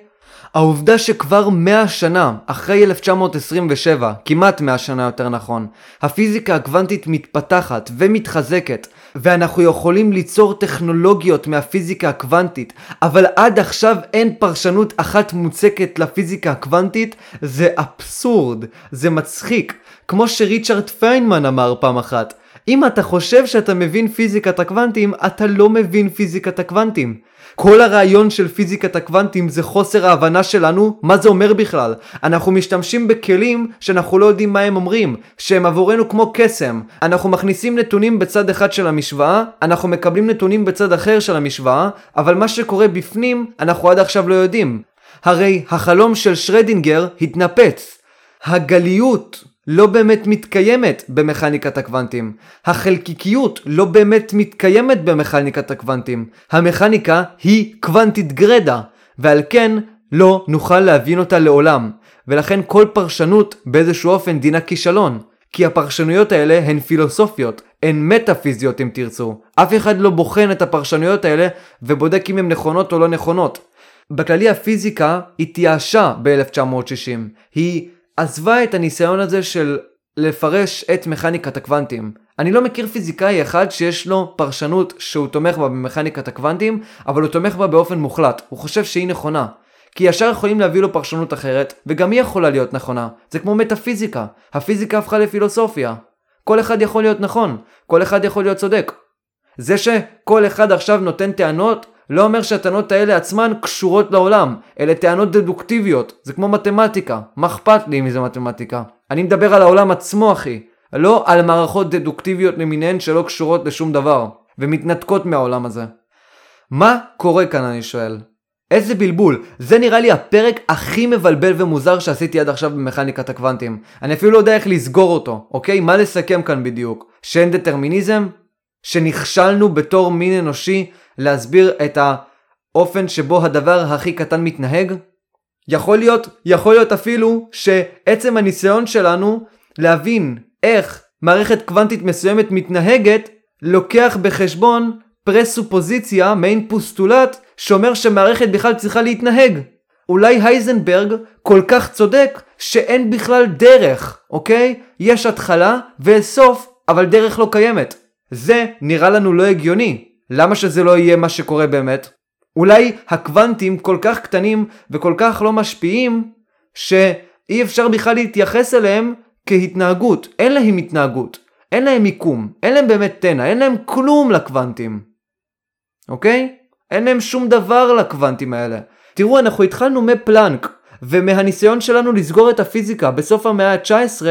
העובדה שכבר 100 שנה, אחרי 1927, כמעט 100 שנה יותר נכון, הפיזיקה הקוונטית מתפתחת ומתחזקת, ואנחנו יכולים ליצור טכנולוגיות מהפיזיקה הקוונטית, אבל עד עכשיו אין פרשנות אחת מוצקת לפיזיקה הקוונטית, זה אבסורד, זה מצחיק. כמו שריצ'רד פיינמן אמר פעם אחת, אם אתה חושב שאתה מבין פיזיקת הקוונטים, אתה לא מבין פיזיקת הקוונטים. כל הרעיון של פיזיקת הקוונטים זה חוסר ההבנה שלנו מה זה אומר בכלל. אנחנו משתמשים בכלים שאנחנו לא יודעים מה הם אומרים, שהם עבורנו כמו קסם. אנחנו מכניסים נתונים בצד אחד של המשוואה, אנחנו מקבלים נתונים בצד אחר של המשוואה, אבל מה שקורה בפנים אנחנו עד עכשיו לא יודעים. הרי החלום של שרדינגר התנפץ. הגליות לא באמת מתקיימת במכניקת הקוונטים. החלקיקיות לא באמת מתקיימת במכניקת הקוונטים. המכניקה היא קוונטית גרדה, ועל כן לא נוכל להבין אותה לעולם. ולכן כל פרשנות באיזשהו אופן דינה כישלון. כי הפרשנויות האלה הן פילוסופיות, הן מטאפיזיות אם תרצו. אף אחד לא בוחן את הפרשנויות האלה ובודק אם הן נכונות או לא נכונות. בכללי הפיזיקה התייאשה ב-1960. היא עזבה את הניסיון הזה של לפרש את מכניקת הקוונטים. אני לא מכיר פיזיקאי אחד שיש לו פרשנות שהוא תומך בה במכניקת הקוונטים, אבל הוא תומך בה באופן מוחלט. הוא חושב שהיא נכונה. כי ישר יכולים להביא לו פרשנות אחרת, וגם היא יכולה להיות נכונה. זה כמו מטאפיזיקה. הפיזיקה הפכה לפילוסופיה. כל אחד יכול להיות נכון, כל אחד יכול להיות צודק. זה שכל אחד עכשיו נותן טענות, לא אומר שהטענות האלה עצמן קשורות לעולם, אלה טענות דדוקטיביות, זה כמו מתמטיקה, מה אכפת לי אם זה מתמטיקה? אני מדבר על העולם עצמו אחי, לא על מערכות דדוקטיביות למיניהן שלא קשורות לשום דבר, ומתנתקות מהעולם הזה. מה קורה כאן אני שואל? איזה בלבול, זה נראה לי הפרק הכי מבלבל ומוזר שעשיתי עד עכשיו במכניקת הקוונטים. אני אפילו לא יודע איך לסגור אותו, אוקיי? מה לסכם כאן בדיוק? שאין דטרמיניזם? שנכשלנו בתור מין אנושי להסביר את האופן שבו הדבר הכי קטן מתנהג? יכול להיות, יכול להיות אפילו שעצם הניסיון שלנו להבין איך מערכת קוונטית מסוימת מתנהגת, לוקח בחשבון פרסופוזיציה, מעין פוסטולט, שאומר שמערכת בכלל צריכה להתנהג. אולי הייזנברג כל כך צודק שאין בכלל דרך, אוקיי? יש התחלה וסוף, אבל דרך לא קיימת. זה נראה לנו לא הגיוני. למה שזה לא יהיה מה שקורה באמת? אולי הקוונטים כל כך קטנים וכל כך לא משפיעים, שאי אפשר בכלל להתייחס אליהם כהתנהגות. אין להם התנהגות, אין להם מיקום, אין להם באמת תנע, אין להם כלום לקוונטים. אוקיי? אין להם שום דבר לקוונטים האלה. תראו, אנחנו התחלנו מפלנק, ומהניסיון שלנו לסגור את הפיזיקה בסוף המאה ה-19,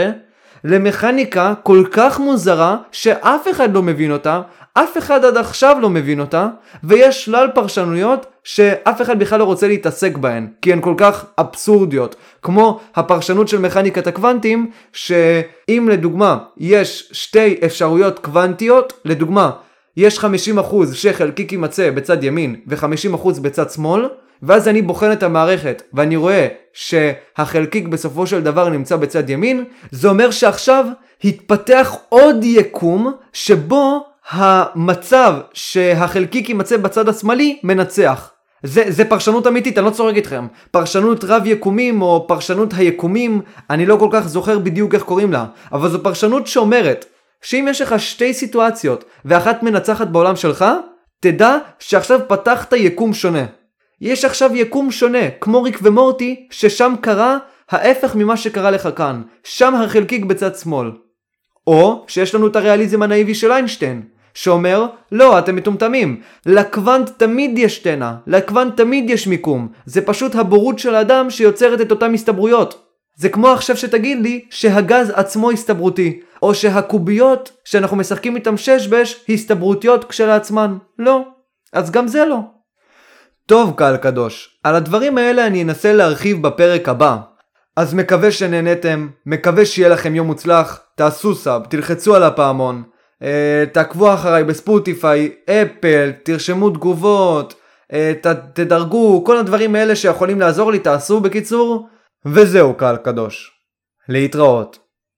למכניקה כל כך מוזרה שאף אחד לא מבין אותה, אף אחד עד עכשיו לא מבין אותה, ויש שלל פרשנויות שאף אחד בכלל לא רוצה להתעסק בהן, כי הן כל כך אבסורדיות. כמו הפרשנות של מכניקת הקוונטים, שאם לדוגמה יש שתי אפשרויות קוונטיות, לדוגמה, יש 50% שחלקיק יימצא בצד ימין ו-50% בצד שמאל, ואז אני בוחן את המערכת ואני רואה שהחלקיק בסופו של דבר נמצא בצד ימין, זה אומר שעכשיו התפתח עוד יקום שבו המצב שהחלקיק יימצא בצד השמאלי מנצח. זה, זה פרשנות אמיתית, אני לא צוחק איתכם. פרשנות רב יקומים או פרשנות היקומים, אני לא כל כך זוכר בדיוק איך קוראים לה, אבל זו פרשנות שאומרת שאם יש לך שתי סיטואציות ואחת מנצחת בעולם שלך, תדע שעכשיו פתחת יקום שונה. יש עכשיו יקום שונה, כמו ריק ומורטי, ששם קרה ההפך ממה שקרה לך כאן. שם החלקיק בצד שמאל. או שיש לנו את הריאליזם הנאיבי של איינשטיין, שאומר, לא, אתם מטומטמים. לקוונט תמיד יש תנע, לקוונט תמיד יש מיקום. זה פשוט הבורות של האדם שיוצרת את אותן הסתברויות. זה כמו עכשיו שתגיד לי שהגז עצמו הסתברותי, או שהקוביות שאנחנו משחקים איתם שש-בש הסתברותיות כשלעצמן. לא. אז גם זה לא. טוב קהל קדוש, על הדברים האלה אני אנסה להרחיב בפרק הבא. אז מקווה שנהנתם, מקווה שיהיה לכם יום מוצלח, תעשו סאב, תלחצו על הפעמון, אה, תעקבו אחריי בספוטיפיי, אפל, תרשמו תגובות, אה, ת, תדרגו, כל הדברים האלה שיכולים לעזור לי תעשו בקיצור, וזהו קהל קדוש. להתראות.